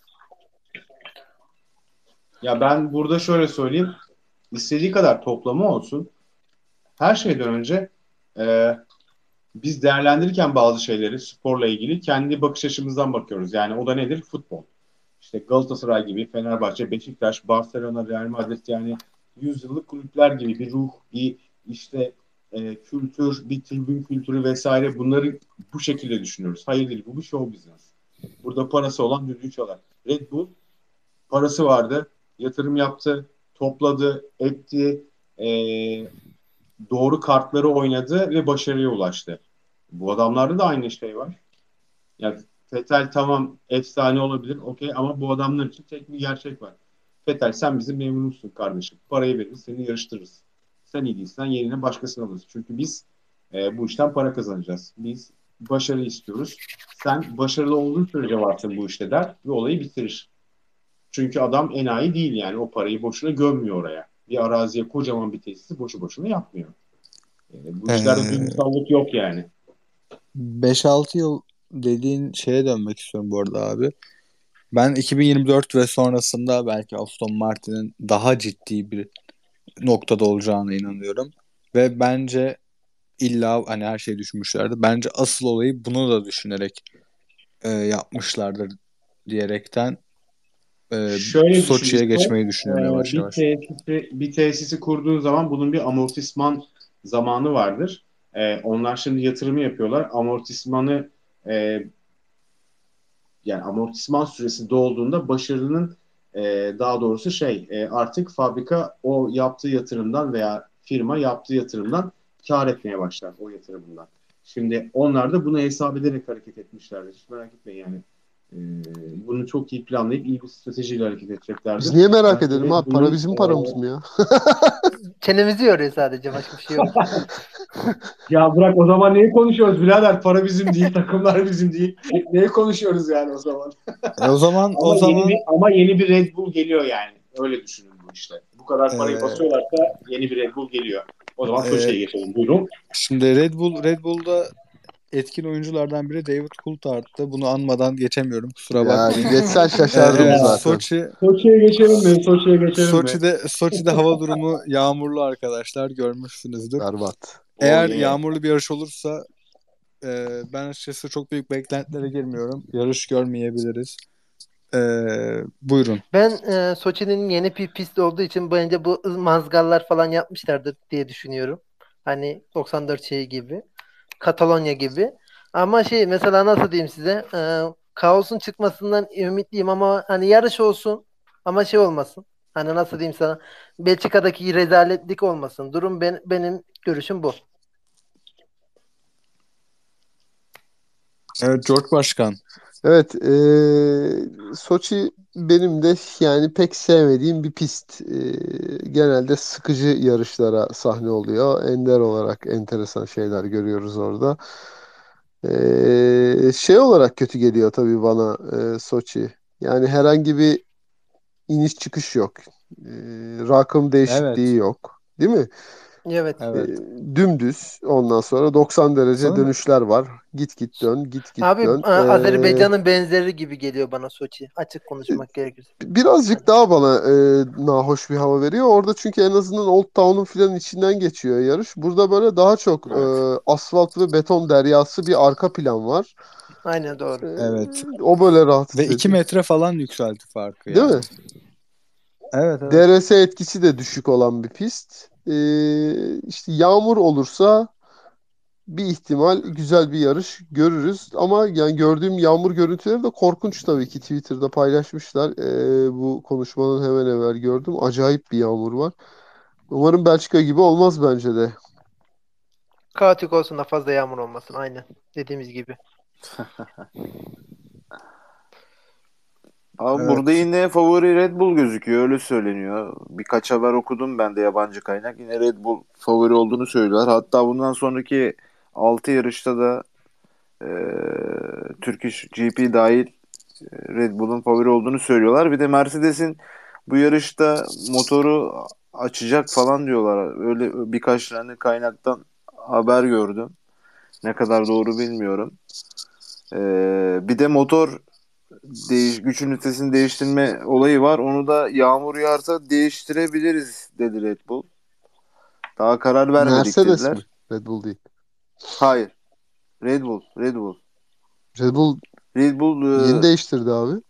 Ya ben burada şöyle söyleyeyim. İstediği kadar toplama olsun. Her şeyden önce e, biz değerlendirirken bazı şeyleri sporla ilgili kendi bakış açımızdan bakıyoruz. Yani o da nedir? Futbol. İşte Galatasaray gibi, Fenerbahçe, Beşiktaş, Barcelona, Real Madrid yani yüzyıllık kulüpler gibi bir ruh, bir işte e, kültür, bir tribün kültürü vesaire bunları bu şekilde düşünüyoruz. Hayır değil, bu bir show business. Burada parası olan düdüğü çalar. Red Bull parası vardı, yatırım yaptı, topladı, etti, e, doğru kartları oynadı ve başarıya ulaştı. Bu adamlarda da aynı şey var. Yani Fetel tamam efsane olabilir okey ama bu adamlar için tek bir gerçek var. Fetel sen bizim memnunsun kardeşim. Parayı veririz seni yarıştırırız. Sen iyi değilsen yerine başkasını alırız. Çünkü biz e, bu işten para kazanacağız. Biz başarı istiyoruz. Sen başarılı olduğun sürece varsın bu işte der ve olayı bitirir. Çünkü adam enayi değil yani o parayı boşuna gömmüyor oraya. Bir araziye kocaman bir tesisi boşu boşuna yapmıyor. Yani bu işlerde Ee, duygusallık yok yani. 5-6 yıl dediğin şeye dönmek istiyorum bu arada abi. Ben 2024 ve sonrasında belki Aston Martin'in daha ciddi bir noktada olacağına inanıyorum. Ve bence illa hani her şeyi düşünmüşlerdi. Bence asıl olayı bunu da düşünerek e, yapmışlardır diyerekten e, Şöyle Soçi'ye geçmeyi düşünüyorum Ee, yavaş bir yavaş. tesisi, bir tesisi kurduğun zaman bunun bir amortisman zamanı vardır. Ee, onlar şimdi yatırımı yapıyorlar. Amortismanı e, yani amortisman süresi dolduğunda başarının e, daha doğrusu şey e, artık fabrika o yaptığı yatırımdan veya firma yaptığı yatırımdan kar etmeye başlar o yatırımından. Şimdi onlar da bunu hesap ederek hareket etmişlerdir. Hiç merak etmeyin yani. Ee, bunu çok iyi planlayıp iyi bir stratejiyle hareket edeceklerdir. Biz niye merak Yani edelim abi? Para bizim e, paramız mı ya? Çenemizi yoruyor sadece başka bir şey yok. Ya bırak o zaman neyi konuşuyoruz birader? Para bizim değil, takımlar bizim değil. Neyi konuşuyoruz yani o zaman? E, o zaman Ama o zaman yeni bir ama yeni bir Red Bull geliyor yani. Öyle düşünün bu işte. Bu kadar parayı Ee, basıyorlarsa yeni bir Red Bull geliyor. O zaman Ee, Soçi'ye geçelim. Buyurun. Şimdi Red Bull Red Bull'da etkin oyunculardan biri David Coulthard'tı. Bunu anmadan geçemiyorum. Kusura bakmayın. Yani geçsen şaşardım Ee, zaten. Soçi Soçi'ye geçelim mi? Soçi'ye geçelim mi? Soçi'de Soçi'de hava durumu yağmurlu arkadaşlar görmüşsünüzdür. Berbat. Eğer yeah. yağmurlu bir yarış olursa e, ben açıkçası çok büyük beklentilere girmiyorum. Yarış görmeyebiliriz. E, buyurun. Ben e, Soçi'nin yeni bir pist olduğu için bence bu mazgallar falan yapmışlardır diye düşünüyorum. Hani 94 şey gibi. Katalonya gibi. Ama şey mesela nasıl diyeyim size e, kaosun çıkmasından ümitliyim ama hani yarış olsun ama şey olmasın. Hani nasıl diyeyim sana Belçika'daki rezaletlik olmasın. Durum ben, benim görüşüm bu. Evet George Başkan. Evet, eee Soçi benim de yani pek sevmediğim bir pist. Eee, genelde sıkıcı yarışlara sahne oluyor. Ender olarak enteresan şeyler görüyoruz orada. Eee, şey olarak kötü geliyor tabii bana eee, Soçi. Yani herhangi bir iniş çıkış yok. Eee, rakım değişikliği Evet. yok. Değil mi? Evet. Evet. Eee, dümdüz. Ondan sonra 90 derece Sanırım dönüşler var. Git git dön, git git Abi dön. e, Eee Azerbaycan'ın benzeri gibi geliyor bana Soçi. Açık konuşmak gerekirse. Birazcık daha bana e, nahoş bir hava veriyor. Orada çünkü en azından Old Town'un filan içinden geçiyor yarış. Burada böyle daha çok e, Evet. asfalt ve beton deryası bir arka plan var. Aynen doğru. E, Evet. o böyle rahatsız Ve 2 ediyor. metre falan yükselti farkı Değil yani. mi? Evet evet. DRS etkisi de düşük olan bir pist. E, işte yağmur olursa bir ihtimal güzel bir yarış görürüz. Ama yani gördüğüm yağmur görüntüleri de korkunç tabii ki Twitter'da paylaşmışlar. Ee, bu konuşmanın hemen evvel gördüm. Acayip bir yağmur var. Umarım Belçika gibi olmaz bence de. Kaotik olsun da fazla yağmur olmasın. Aynen. Dediğimiz gibi. Abi Evet. burada yine favori Red Bull gözüküyor öyle söyleniyor. Birkaç haber okudum ben de yabancı kaynak. Yine Red Bull favori olduğunu söylüyorlar. Hatta bundan sonraki 6 yarışta da e, Turkish GP dahil Red Bull'un favori olduğunu söylüyorlar. Bir de Mercedes'in bu yarışta motoru açacak falan diyorlar. Öyle birkaç tane kaynaktan haber gördüm. Ne kadar doğru bilmiyorum. E, bir de motor değiş, güç ünitesini değiştirme olayı var. Onu da yağmur yağarsa değiştirebiliriz dedi Red Bull. Daha karar vermedik Mercedes dediler. mi? Red Bull değil. Hayır. Red Bull. Red Bull. Red Bull Red Bull e, yeni değiştirdi abi.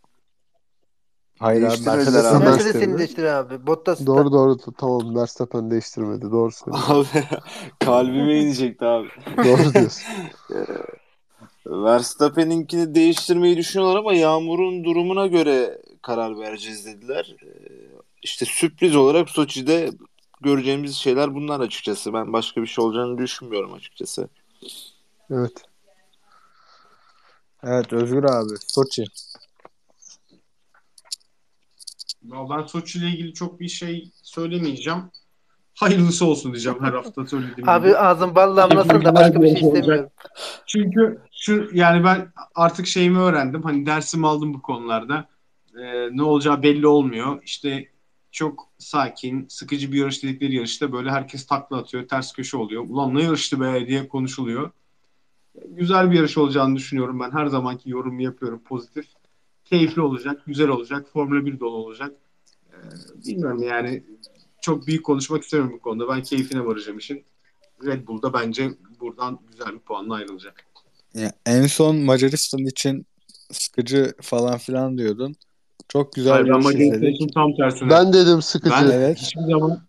Hayır abi Mercedes abi. değiştirdi? abi. Bottas Doğru doğru tamam Verstappen değiştirmedi. Doğru söylüyorsun. abi kalbime inecekti abi. Doğru diyorsun. Verstappen'inkini değiştirmeyi düşünüyorlar ama yağmurun durumuna göre karar vereceğiz dediler. E, İşte sürpriz olarak Soçi'de göreceğimiz şeyler bunlar açıkçası. Ben başka bir şey olacağını düşünmüyorum açıkçası. Evet. Evet Özgür abi. Soçi. Ya Ben Soçi ile ilgili çok bir şey söylemeyeceğim. Hayırlısı olsun diyeceğim her hafta söylediğim gibi. Abi ağzın bal damlasın da başka bir şey istemiyorum. Çünkü şu yani ben artık şeyimi öğrendim. Hani dersimi aldım bu konularda. Ee, ne olacağı belli olmuyor. İşte çok sakin, sıkıcı bir yarış dedikleri yarışta böyle herkes takla atıyor, ters köşe oluyor. Ulan ne yarıştı be diye konuşuluyor. Güzel bir yarış olacağını düşünüyorum ben. Her zamanki yorumu yapıyorum pozitif. Keyifli olacak, güzel olacak, Formula 1 dolu olacak. Ee, bilmiyorum yani çok büyük konuşmak istemiyorum bu konuda. Ben keyfine varacağım işin. Red Bull'da bence buradan güzel bir puanla ayrılacak. Ya, en son Macaristan için sıkıcı falan filan diyordun. Çok güzel Hayır, bir izledik. için tam tersine. Ben dedim sıkıcı. Ben Evet. hiçbir zaman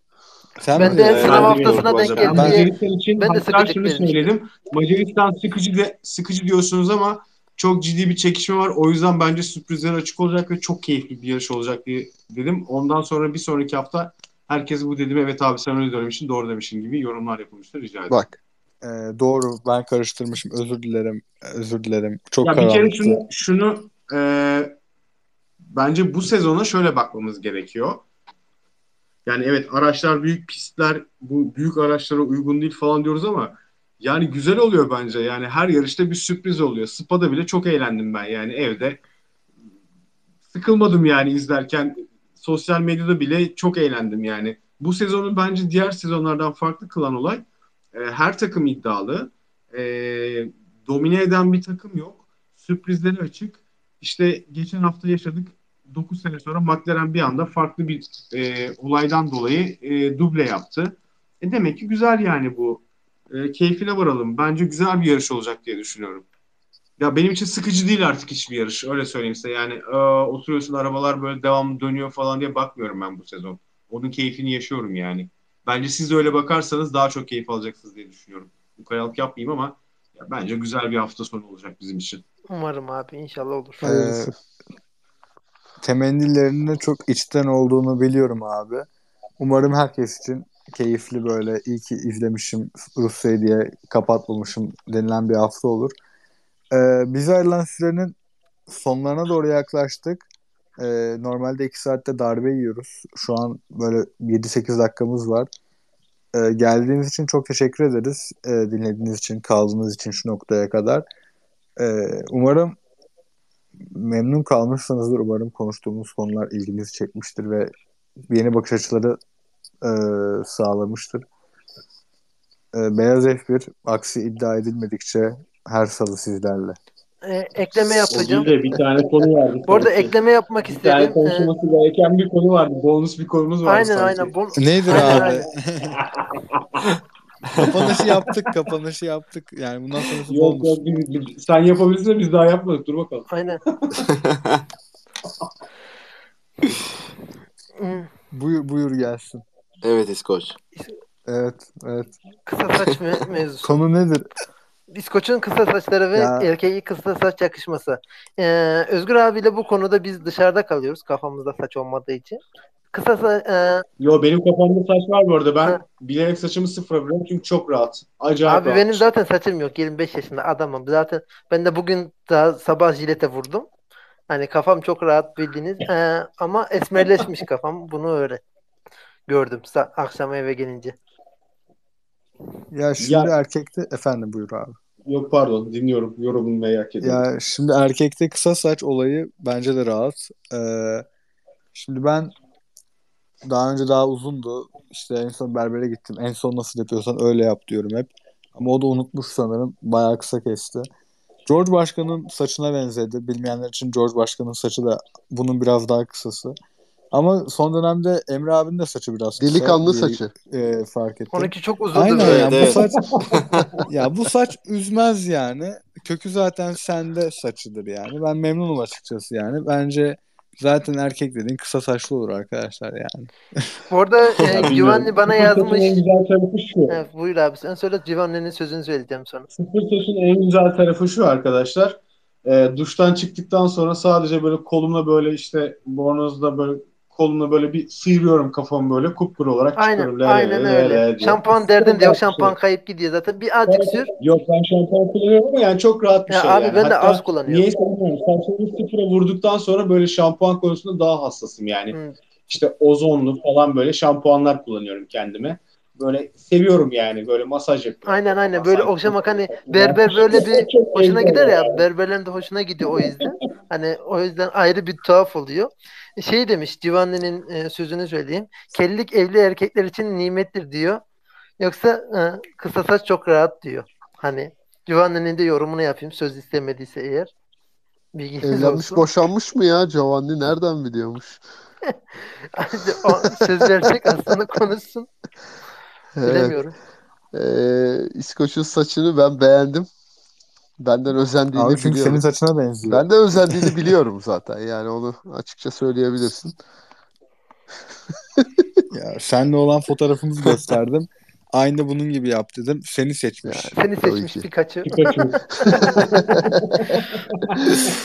Sen Ben mi de dedin? sınav Ben haftasına de- denk Ben- geldi ben diye Macaristan için ben de sıkıcı şunu söyledim. Macaristan sıkıcı de, sıkıcı diyorsunuz ama çok ciddi bir çekişme var. O yüzden bence sürprizler açık olacak ve çok keyifli bir yarış olacak diye dedim. Ondan sonra bir sonraki hafta herkes bu dedim evet abi sen öyle demişsin doğru demişsin gibi yorumlar yapılmıştır rica ederim. Bak Ee, doğru ben karıştırmışım. Özür dilerim. Özür dilerim. Çok Ya bir kere şunu, şunu e, bence bu sezona şöyle bakmamız gerekiyor. Yani evet araçlar büyük pistler bu büyük araçlara uygun değil falan diyoruz ama yani güzel oluyor bence. Yani her yarışta bir sürpriz oluyor. Spa'da bile çok eğlendim ben yani evde. Sıkılmadım yani izlerken. Sosyal medyada bile çok eğlendim yani. Bu sezonun bence diğer sezonlardan farklı kılan olay e, her takım iddialı. E, domine eden bir takım yok. Sürprizleri açık. İşte geçen hafta yaşadık. 9 sene sonra McLaren bir anda farklı bir e, olaydan dolayı e, duble yaptı. E demek ki güzel yani bu. E, keyfine varalım. Bence güzel bir yarış olacak diye düşünüyorum. Ya benim için sıkıcı değil artık hiçbir yarış. Öyle söyleyeyim size. Yani e, oturuyorsun arabalar böyle devamlı dönüyor falan diye bakmıyorum ben bu sezon. Onun keyfini yaşıyorum yani. Bence siz de öyle bakarsanız daha çok keyif alacaksınız diye düşünüyorum. Bu kayalık yapmayayım ama ya bence güzel bir hafta sonu olacak bizim için. Umarım abi inşallah olur. hayırlısı. temennilerinin çok içten olduğunu biliyorum abi. Umarım herkes için keyifli böyle iyi ki izlemişim Rusya'yı diye kapatmamışım denilen bir hafta olur. Ee, bize ayrılan sürenin sonlarına doğru yaklaştık. Ee, normalde 2 saatte darbe yiyoruz. Şu an böyle 7-8 dakikamız var. Ee, geldiğiniz için çok teşekkür ederiz. Ee, dinlediğiniz için, kaldığınız için şu noktaya kadar. Ee, umarım memnun kalmışsınızdır. Umarım konuştuğumuz konular ilginizi çekmiştir ve yeni bakış açıları e, sağlamıştır. E, Beyaz F1 aksi iddia edilmedikçe her salı sizlerle. Ee, ekleme yapacağım. O değil de bir tane konu vardı. Bu arada ekleme yapmak bir tane istedim. Ee, konuşulması gereken bir konu vardı. Bonus bir konumuz vardı aynen sanki. aynen. Bu, Nedir Aynen, abi? aynen. kapanışı yaptık, kapanışı yaptık. Yani bundan sonrası Yok bonus. yok biz, biz- sen yapabilirsin de biz daha yapmadık. Dur bakalım. Aynen. Buyur, buyur gelsin. evet İskoç. Evet, evet. Kısa saç me- mevzusu. Konu nedir? İskoç'un kısa saçları ve Ya- erkeği kısa saç yakışması. Ee, Özgür abiyle bu konuda biz dışarıda kalıyoruz kafamızda saç olmadığı için. Kısa sa- e, Yo benim kafamda saç var bu arada. Ben Ha. bilerek saçımı sıfıra vuruyorum çünkü çok rahat. Acayip abi rahat. benim zaten saçım yok. 25 yaşında adamım. Zaten ben de bugün daha sabah jilete vurdum. Hani kafam çok rahat bildiğiniz. Ee, ama esmerleşmiş kafam. Bunu öyle gördüm akşam eve gelince. Ya şimdi Ya- erkekte efendim buyur abi. Yok pardon dinliyorum. Yorumunu merak ediyorum. Ya şimdi erkekte kısa saç olayı bence de rahat. Ee, şimdi ben daha önce daha uzundu. İşte en son berbere gittim. En son nasıl yapıyorsan öyle yap diyorum hep. Ama o da unutmuş sanırım. Bayağı kısa kesti. George Başkan'ın saçına benzedi. Bilmeyenler için George Başkan'ın saçı da bunun biraz daha kısası. Ama son dönemde Emre abinin de saçı biraz kısa Delikanlı diye, saçı. e, fark ettim. Onunki çok uzundu Aynen böyle. ya bu Evet, saç ya bu saç üzmez yani. Kökü zaten sende saçıdır yani. Ben memnunum açıkçası yani. Bence zaten erkek dediğin kısa saçlı olur arkadaşlar yani. Bu arada e. Giovanni bana yazmış. en güzel tarafı şu. Evet, buyur abi sen söyle Giovanni'nin sözünü söyleyeceğim sonra. Sıfır saçın en güzel tarafı şu arkadaşlar. E, duştan çıktıktan sonra sadece böyle kolumla böyle işte bornozda böyle kolumla böyle bir sıyırıyorum kafamı böyle kupkuru olarak Aynen, çıkıyorum. Le, aynen le, le, öyle. le diye. Şampuan derdin de yok. Şampuan şey. kayıp gidiyor zaten. Bir azıcık sür. Yok ben şampuan kullanıyorum ama yani çok rahat bir Ya şey abi yani. ben de Hatta az kullanıyorum. Niye bilmiyorum. Saçlarımı sıfıra vurduktan sonra böyle şampuan konusunda daha hassasım yani. Hı. İşte ozonlu falan böyle şampuanlar kullanıyorum kendime. Böyle seviyorum yani böyle masaj yapıyorum. Aynen aynen böyle Masaj okşamak hani berber böyle bir hoşuna gider ya berberlerin de hoşuna gidiyor o yüzden. Hani o yüzden ayrı bir tuhaf oluyor. Şey demiş Giovanni'nin e, sözünü söyleyeyim. Kellik evli erkekler için nimettir diyor. Yoksa e, kısa saç çok rahat diyor. Hani Giovanni'nin de yorumunu yapayım söz istemediyse eğer. Bilginiz Evlenmiş olsun. boşanmış mı ya Giovanni? Nereden biliyormuş? o, söz versek aslında konuşsun. Evet. Bilemiyorum. Ee, İskoç'un saçını ben beğendim. Benden özendiğini Abi çünkü senin biliyorum. saçına benziyor. Ben de özendiğini biliyorum zaten. Yani onu açıkça söyleyebilirsin. Ya senle olan fotoğrafımızı gösterdim. Aynı bunun gibi yap dedim. Seni seçmiş. Seni Tabii seçmiş. Pikachu.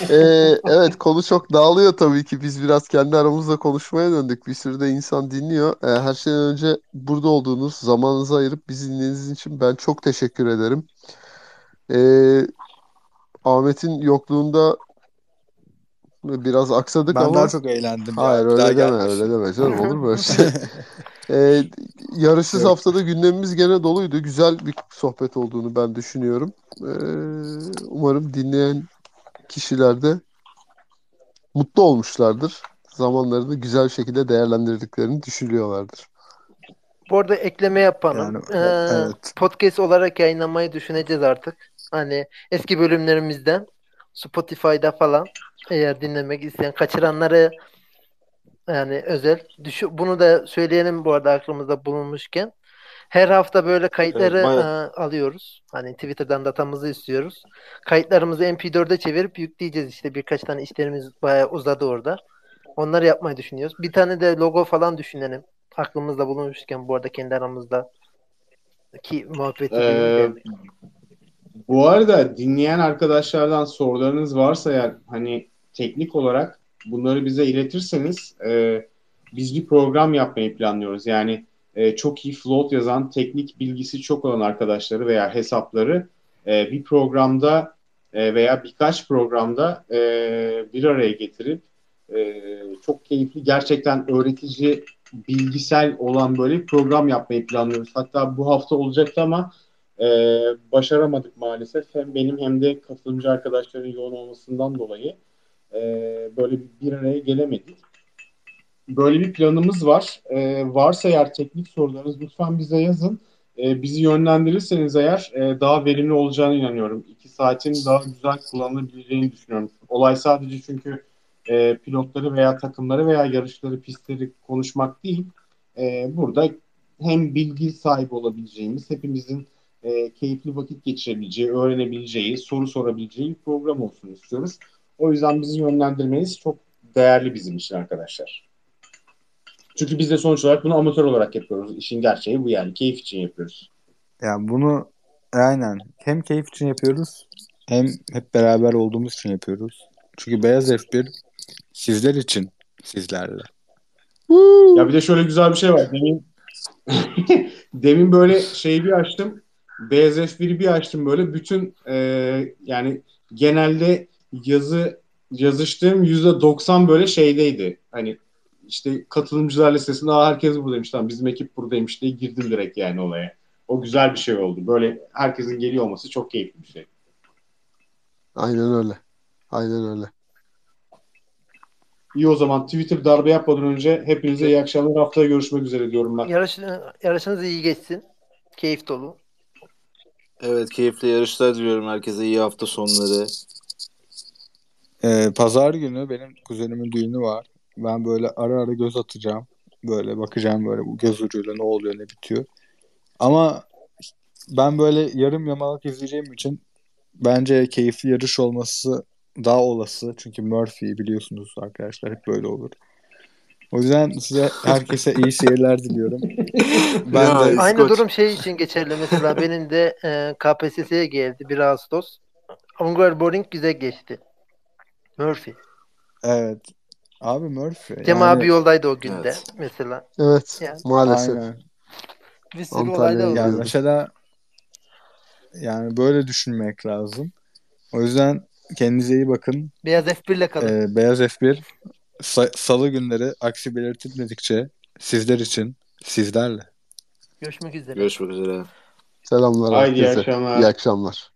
Ee, evet konu çok dağılıyor tabii ki. Biz biraz kendi aramızda konuşmaya döndük. Bir sürü de insan dinliyor. Ee, her şeyden önce burada olduğunuz, zamanınızı ayırıp bizi dinlediğiniz için ben çok teşekkür ederim. Ee, Ahmet'in yokluğunda biraz aksadık Ben ama daha çok eğlendim ya. hayır daha öyle deme gelmesin. öyle deme canım olur mu öyle şey? Ee, yarışsız Yok. haftada gündemimiz gene doluydu. Güzel bir sohbet olduğunu ben düşünüyorum. Ee, umarım dinleyen kişiler de mutlu olmuşlardır. Zamanlarını güzel şekilde değerlendirdiklerini düşünüyorlardır. Bu arada ekleme yapalım. Yani, Ee, evet. Podcast olarak yayınlamayı düşüneceğiz artık. Hani eski bölümlerimizden Spotify'da falan eğer dinlemek isteyen kaçıranları yani özel. Düşü, bunu da söyleyelim bu arada aklımızda bulunmuşken. Her hafta böyle kayıtları Evet, bayağı- e, alıyoruz. Hani Twitter'dan datamızı istiyoruz. Kayıtlarımızı MP4'e çevirip yükleyeceğiz. İşte birkaç tane işlerimiz bayağı uzadı orada. Onları yapmayı düşünüyoruz. Bir tane de logo falan düşünelim. Aklımızda bulunmuşken bu arada kendi aramızda ki muhabbeti Ee, bu arada dinleyen arkadaşlardan sorularınız varsa eğer hani teknik olarak bunları bize iletirseniz e, biz bir program yapmayı planlıyoruz. Yani e, çok iyi float yazan, teknik bilgisi çok olan arkadaşları veya hesapları e, bir programda e, veya birkaç programda e, bir araya getirip e, çok keyifli, gerçekten öğretici, bilgisel olan böyle bir program yapmayı planlıyoruz. Hatta bu hafta olacaktı ama e, başaramadık maalesef. Hem benim hem de katılımcı arkadaşların yoğun olmasından dolayı e, böyle bir, araya gelemedik. Böyle bir planımız var. E, varsa eğer teknik sorularınız lütfen bize yazın. E, bizi yönlendirirseniz eğer e, daha verimli olacağını inanıyorum. İki saatin daha güzel kullanılabileceğini düşünüyorum. Olay sadece çünkü e, pilotları veya takımları veya yarışları, pistleri konuşmak değil. E, burada hem bilgi sahibi olabileceğimiz, hepimizin e, keyifli vakit geçirebileceği, öğrenebileceği, soru sorabileceği bir program olsun istiyoruz. O yüzden bizi yönlendirmeniz çok değerli bizim için arkadaşlar. Çünkü biz de sonuç olarak bunu amatör olarak yapıyoruz. İşin gerçeği bu yani. Keyif için yapıyoruz. Yani bunu Aynen. Hem keyif için yapıyoruz hem hep beraber olduğumuz için yapıyoruz. Çünkü Beyaz F1 sizler için sizlerle. Ya bir de şöyle güzel bir şey var. Demin demin böyle şeyi bir açtım. Beyaz F1'i bir açtım böyle. Bütün e, yani genelde yazı yazıştığım yüzde 90 böyle şeydeydi. Hani işte katılımcılar listesinde Aa, herkes buradaymış. Tamam bizim ekip buradaymış diye girdim direkt yani olaya. O güzel bir şey oldu. Böyle herkesin geliyor olması çok keyifli bir şey. Aynen öyle. Aynen öyle. İyi o zaman Twitter darbe yapmadan önce hepinize iyi akşamlar. Haftaya görüşmek üzere diyorum ben. Yarış, yarışınız iyi geçsin. Keyif dolu. Evet keyifli yarışlar diliyorum herkese iyi hafta sonları. Ee, Pazar günü benim kuzenimin düğünü var. Ben böyle ara ara göz atacağım. Böyle bakacağım böyle bu göz ucuyla ne oluyor ne bitiyor. Ama ben böyle yarım yamalak izleyeceğim için bence keyifli yarış olması daha olası. Çünkü Murphy biliyorsunuz arkadaşlar hep böyle olur. O yüzden size herkese iyi seyirler diliyorum. Ben Ya, de Aynı durum şey için geçerli mesela benim de e, KPSS'ye geldi 1 Ağustos. Hungaroring güzel geçti. Murphy. evet. Abi Murphy. Cem yani- abi yoldaydı o günde Evet. mesela. Evet. Yani. Maalesef. Aynen. Bir sürü Antalya'ya olay da geldi. oldu. Yani mesela yani böyle düşünmek lazım. O yüzden kendinize iyi bakın. Beyaz F1 ile kalın. Ee, Beyaz F1 sa- salı günleri aksi belirtilmedikçe sizler için sizlerle. Görüşmek üzere. Görüşmek üzere. Selamlar Haydi iyi akşamlar. İyi akşamlar.